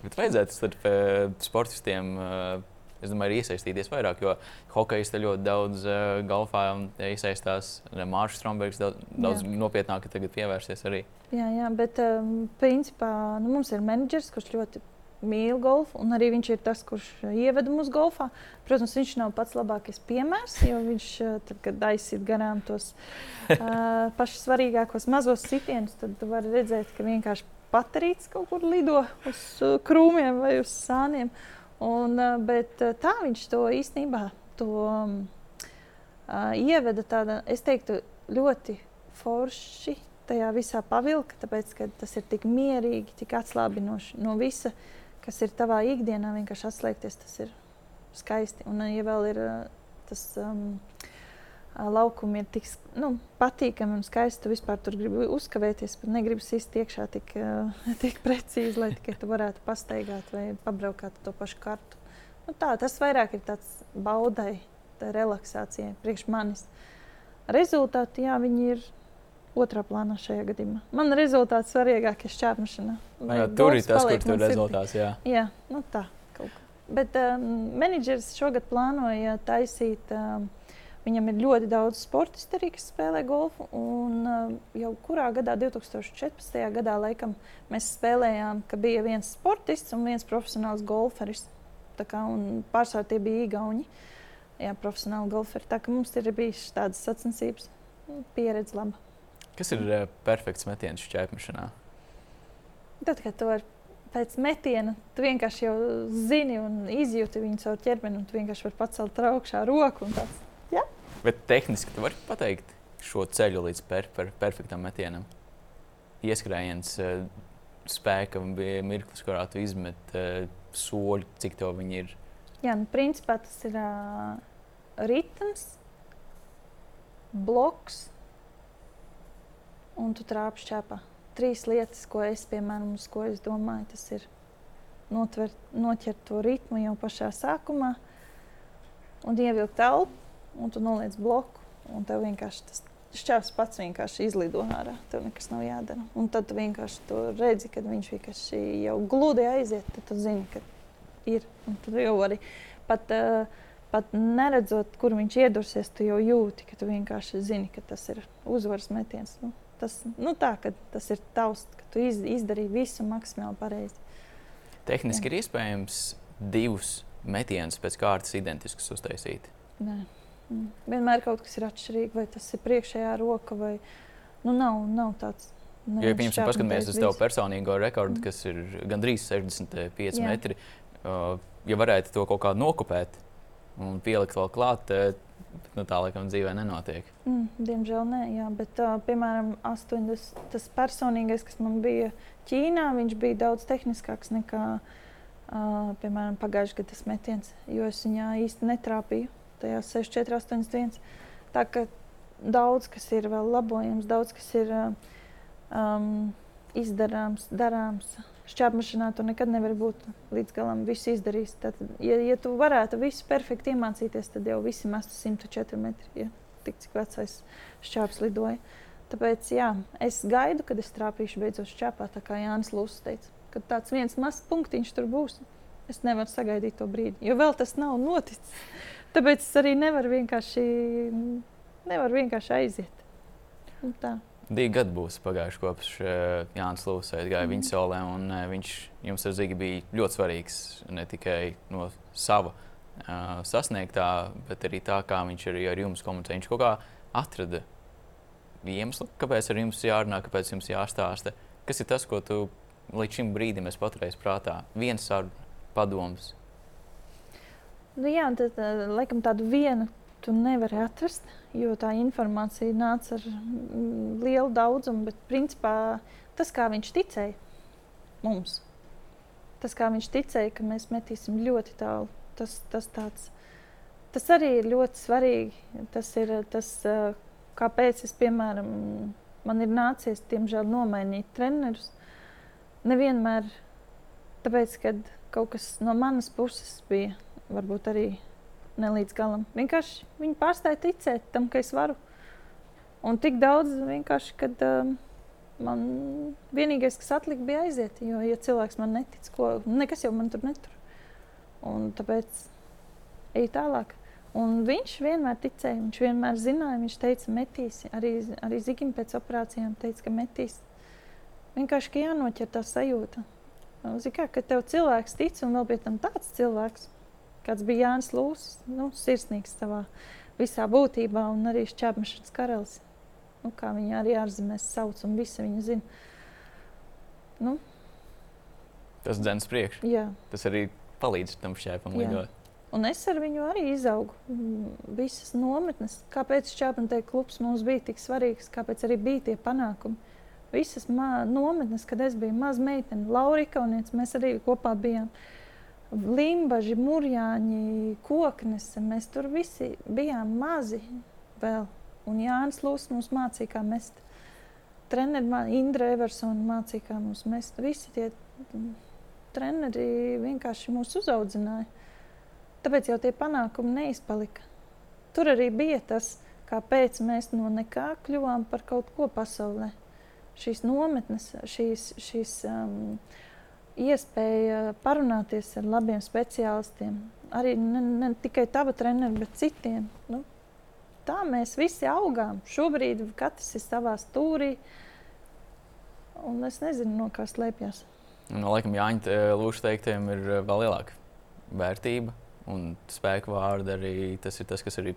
Bet vajadzētu starp uh, sportistiem, uh, es domāju, iesaistīties vairāk, jo hokejs te ļoti daudz uh, golfā iesaistās. Mārcis Strombergs daudz, daudz nopietnāk tagad pievērsties arī. Jā, jā bet um, principā nu, mums ir menedžers, kurš ļoti mīl golfu, un arī viņš ir tas, kurš ieveda mūsu golfā. Protams, viņš nav pats labākais piemērs, jo viņš, tad, kad aizsit garām tos uh, pašus svarīgākos mazos sitienus, tad var redzēt, ka vienkārši paterīts kaut kur lido uz uh, krūmiem vai uz sāniem. Un, uh, bet uh, tā viņš to īstenībā to, um, ieveda tādā, es teiktu, ļoti forši tajā visā pavilka, tāpēc ka tas ir tik mierīgi, tik atslābinoši no visa, kas ir tavā ikdienā. Vienkārši atslēgties, tas ir skaisti. Un, ja vēl ir tas um, laukumi, ir tik nu, patīkami un skaisti, tu vispār tur gribi uzkavēties, bet negribi sist iekšā tik, tik precīzi, lai tikai tu varētu pastaigāt vai pabraukāt to pašu kartu. Nu, tā, tas vairāk ir tāds baudai, tā relaksācijai priekš manis. Rezultāti, jā, viņi ir otrā plānā šajā gadījumā. Man rezultāts svarīgāk ir šķērmašana. Jā, tur ir tas, kur tur rezultāts. Jā, jā nu tā. Bet um, menedžers šogad plānoja taisīt. Um, Viņam ir ļoti daudz sportistu arī, kas spēlē golfu. Un, uh, jau kurā gadā, 2014. gadā, laikam, mēs spēlējām, ka bija viens sportists un viens profesionāls golferis. Pārsvarā tie bija īgauni, jā, profesionāli golferi. Tā kā mums ir bijušas tādas sacensības, pieredze laba. Kas ir uh, perfekts metiens šķērsmešanā? Tad, kad tu vari pēc metiena, tu vienkārši jau zini un izjūti viņu caur ķermeni, un tu vienkārši vari pacelt augšā roku. Tāds, ja? Bet tehniski tu vari pateikt šo ceļu līdz per, per, perfektam metienam. Ieskrējiens, uh, spēka bija mirklis, kurā tu izmet uh, soļu, cik to viņi ir. Jā, nu, principā tas ir uh, ritms, bloks un tu trāpi šķēpā. Trīs lietas, ko es, piemēram, uz ko es domāju, tas ir notver, noķert to ritmu jau pašā sākumā un ievilkt telpu, un tu noliec bloku, un tev vienkārši tas šķērs pats vienkārši izlido ārā. Tev nekas nav jādara. Un tad tu vienkārši to redzi, kad viņš vienkārši jau gludi aiziet, tad tu zini, ka ir. Un tu jau vari pat, uh, pat neredzot, kur viņš iedursies, tu jau jūti, ka tu vienkārši zini, ka tas ir uzvaras metiens. Nu, tas, nu tā, tas ir tavs, ka tu iz, izdarīji visu maksimāli pareizi. Tehniski Jā. ir iespējams divus metienus pēc kārtas identiskus uztaisīt. Nē. Mm. Vienmēr kaut kas ir atšķirīgs, vai tas ir priekšējā roka, vai nu, nav, nav tāds. Ja piemēram, paskatāmies uz tavu personīgo rekordu, mm. kas ir gandrīz 65 Jā. metri, uh, ja varētu to kaut kā nokopēt un pielikt vēl klāt, nu, tā laikam dzīvē nenotiek. Mm, diemžēl nē, jā, bet uh, piemēram 80, tas personīgais, kas man bija Ķīnā, viņš bija daudz tehniskāks nekā uh, piemēram pagājušā gada metiens, jo es viņā īsti netrāpīju. Tajā 64, 81. Tā kā daudz kas ir vēl labojams, daudz kas ir um, izdarāms, darāms šķērsmašīnā tu nekad nevari būt līdz galam visu izdarījis. Tad, ja, ja tu varētu visu perfekti iemācīties, tad jau visi mestu 104 metri, ja tik cik vecais šķērs lidoja. Tāpēc jā, es gaidu, kad es trāpīšu beidzot šķēpā, tā kā Jānis Lūsis teica. Kad tāds viens mazs punktiņš tur būs, es nevaru sagaidīt to brīdi, jo vēl tas nav noticis. Tāpēc es arī nevaru vienkārši, nevaru vienkārši aiziet. Un tā. Divi gadi būs pagājuši kopš uh, Jānis Lūsis gāja mm. viņa solē. Un, uh, viņš jums ar Zigi bija ļoti svarīgs ne tikai no sava uh, sasniegtā, bet arī tā, kā viņš arī ar jums komunicē. Viņš kaut kā atrada iemeslu, kāpēc ar jums jārunā, kāpēc jums jāstāsta. Kas ir tas, ko tu līdz šim brīdim esi paturējis prātā? Viens saruna, padoms. Nu, jā, tad, laikam tādu vienu tu nevari atrast, jo tā informācija nāca ar mm, lielu daudzumu. Bet, principā, tas, kā viņš ticēja mums, tas, kā viņš ticēja, ka mēs metīsim ļoti tālu, tas, tas, tāds, tas arī ir ļoti svarīgi. Tas ir tas, kāpēc es, piemēram, man ir nācies, diemžēl, nomainīt trenerus. Nevienmēr tāpēc, ka kaut kas no manas puses bija varbūt arī ne līdz galam. Vienkārši viņi pārstāja ticēt tam, ka es varu. Un tik daudz vienkārši, kad um, man vienīgais, kas atlika, bija aiziet. Jo, ja cilvēks man netic, ko nekas jau man tur netur. Un tāpēc eju tālāk. Un viņš vienmēr ticēja, viņš vienmēr zināja, viņš teica, metīs. Arī, arī Zigim pēc operācijām teica, ka metīs. Vienkārši jānoķer tā sajūta. Kā, ka tev cilvēks tic un vēl pie tam tāds cilvēks, kāds bija Jānis Lūsis, nu, sirsnīgs savā visā būtībā un arī šķēpmešanas karalis. Nu, kā viņi arī ārzemēs sauc un visi viņu zina. Nu, Tas dzēns priekš. jā. Tas arī palīdz tam šķēpam lidot. Un es ar viņu arī izaugu. Mm, Visas nometnes, kāpēc Čāpantē klubs mums bija tik svarīgs, kāpēc arī bija tie panākumi. Visas nometnes, kad es biju maza meitene, Laurika un mēs arī kopā bijām. Limbaži, Mūrjāņi, Koknese. Mēs tur visi bijām mazi vēl. Un Jānis Lūsis mums mācīja, kā mest. Treneri mā- Indra Eversona mācīja, kā mums mest. Visi tie treneri vienkārši mūs uzaudzināja. Tāpēc jau tie panākumi neizpalika. Tur arī bija tas, kāpēc mēs no nekā kļuvām par kaut ko pasaulē. Šīs nometnes, šīs, šīs um, iespēja parunāties ar labiem speciālistiem, arī ne, ne tikai tava trenera, bet citiem. Nu, tā mēs visi augām. Šobrīd katrs ir savā stūrī, un es nezinu, no kā slēpjas. No laikam Jāņa Lūša teiktiem ir eh, vēl lielāka vērtība un spēka vārdi arī tas ir tas, kas arī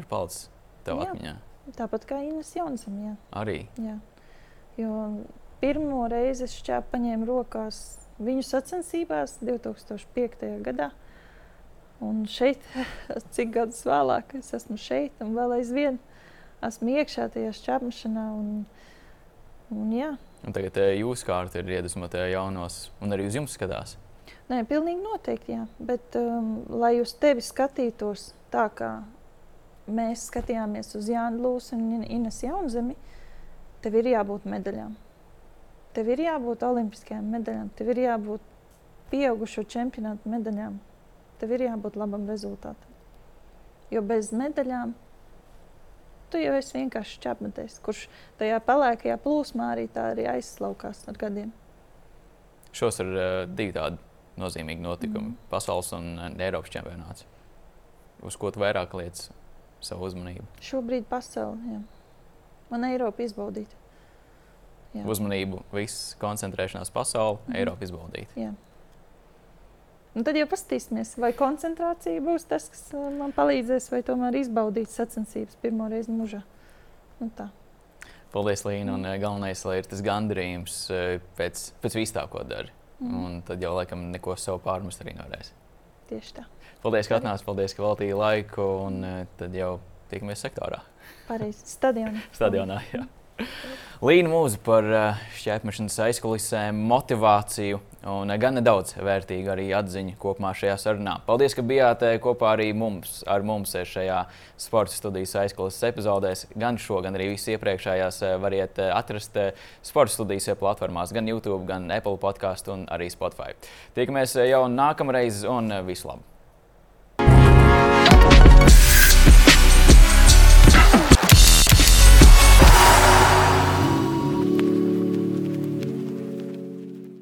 ir palicis tev Jā. atmiņā. Tāpat kā Ines Jansam. Jā. Arī. Jā. Jo pirmo reizi es šķēpu paņēmu rokās viņu sacensībās 2005. gadā. Un šeit, cik gadus vēlāk, es esmu šeit un vēl aizvien esmu iekšā tajā šķēpšanā. Un, un jā, Un tagad eh, jūsu kārta ir iedvesmota jaunos, un arī uz jums skatās. Nē, pilnīgi noteikti. Jā. Bet, um, lai uz tevi skatītos tā, kā mēs skatījāmies uz Jānu Lūsu un Ines Jaunzemi, tev ir jābūt medaļām. Tev ir jābūt olimpiskajām medaļām, tev ir jābūt pieaugušo čempionātu medaļām, tev ir jābūt labam rezultātam. Jo bez medaļām tu jau esi vienkārši čapmetējs, kurš tajā pelēkajā plūsmā arī tā arī aizslaukās ar gadiem. Šos ir uh, divi tādi nozīmīgi notikumi mm. - pasaules un Eiropas čempionāts. Uz ko tu vairāk lietas savu uzmanību? Šobrīd pasaulē. Man Eiropa izbaudīt. Jā. Uzmanību, viss koncentrēšanās pasaulē, Mhm. mm. Eiropa izbaudīt. Jā. Un tad jau paskatīsimies, vai koncentrācija būs tas, kas uh, man palīdzēs, vai tomēr izbaudīt sacensības pirmo reizi mūžā. Nu, tā. Paldies, Līna. Un uh, galvenais, lai ir tas gandarījums uh, pēc, pēc vis tā, ko dari. Mm. Un tad jau laikam neko sev pārmest arī nevarēs. Tieši tā. Paldies, ka atnācāt, paldies, ka veltīji laiku. Un tad jau tiekamies sektorā, Pareizi. Stadionā. stadionā. Jā. Līna mūza par uh, šķērsmešanas aizkulisēm, motivāciju un uh, gan nedaudz vērtīgu arī atziņu kopumā šajā sarunā. Paldies, ka bijāt uh, kopā arī mums, ar mums šajā sporta studijas aizkulisēs epizodēs. Gan šo, gan arī visas iepriekšējās variet atrast sporta studijas platformās, gan YouTube, gan Apple podkāstu un arī Spotify. Tiekamies jau nākamreiz un visu labu!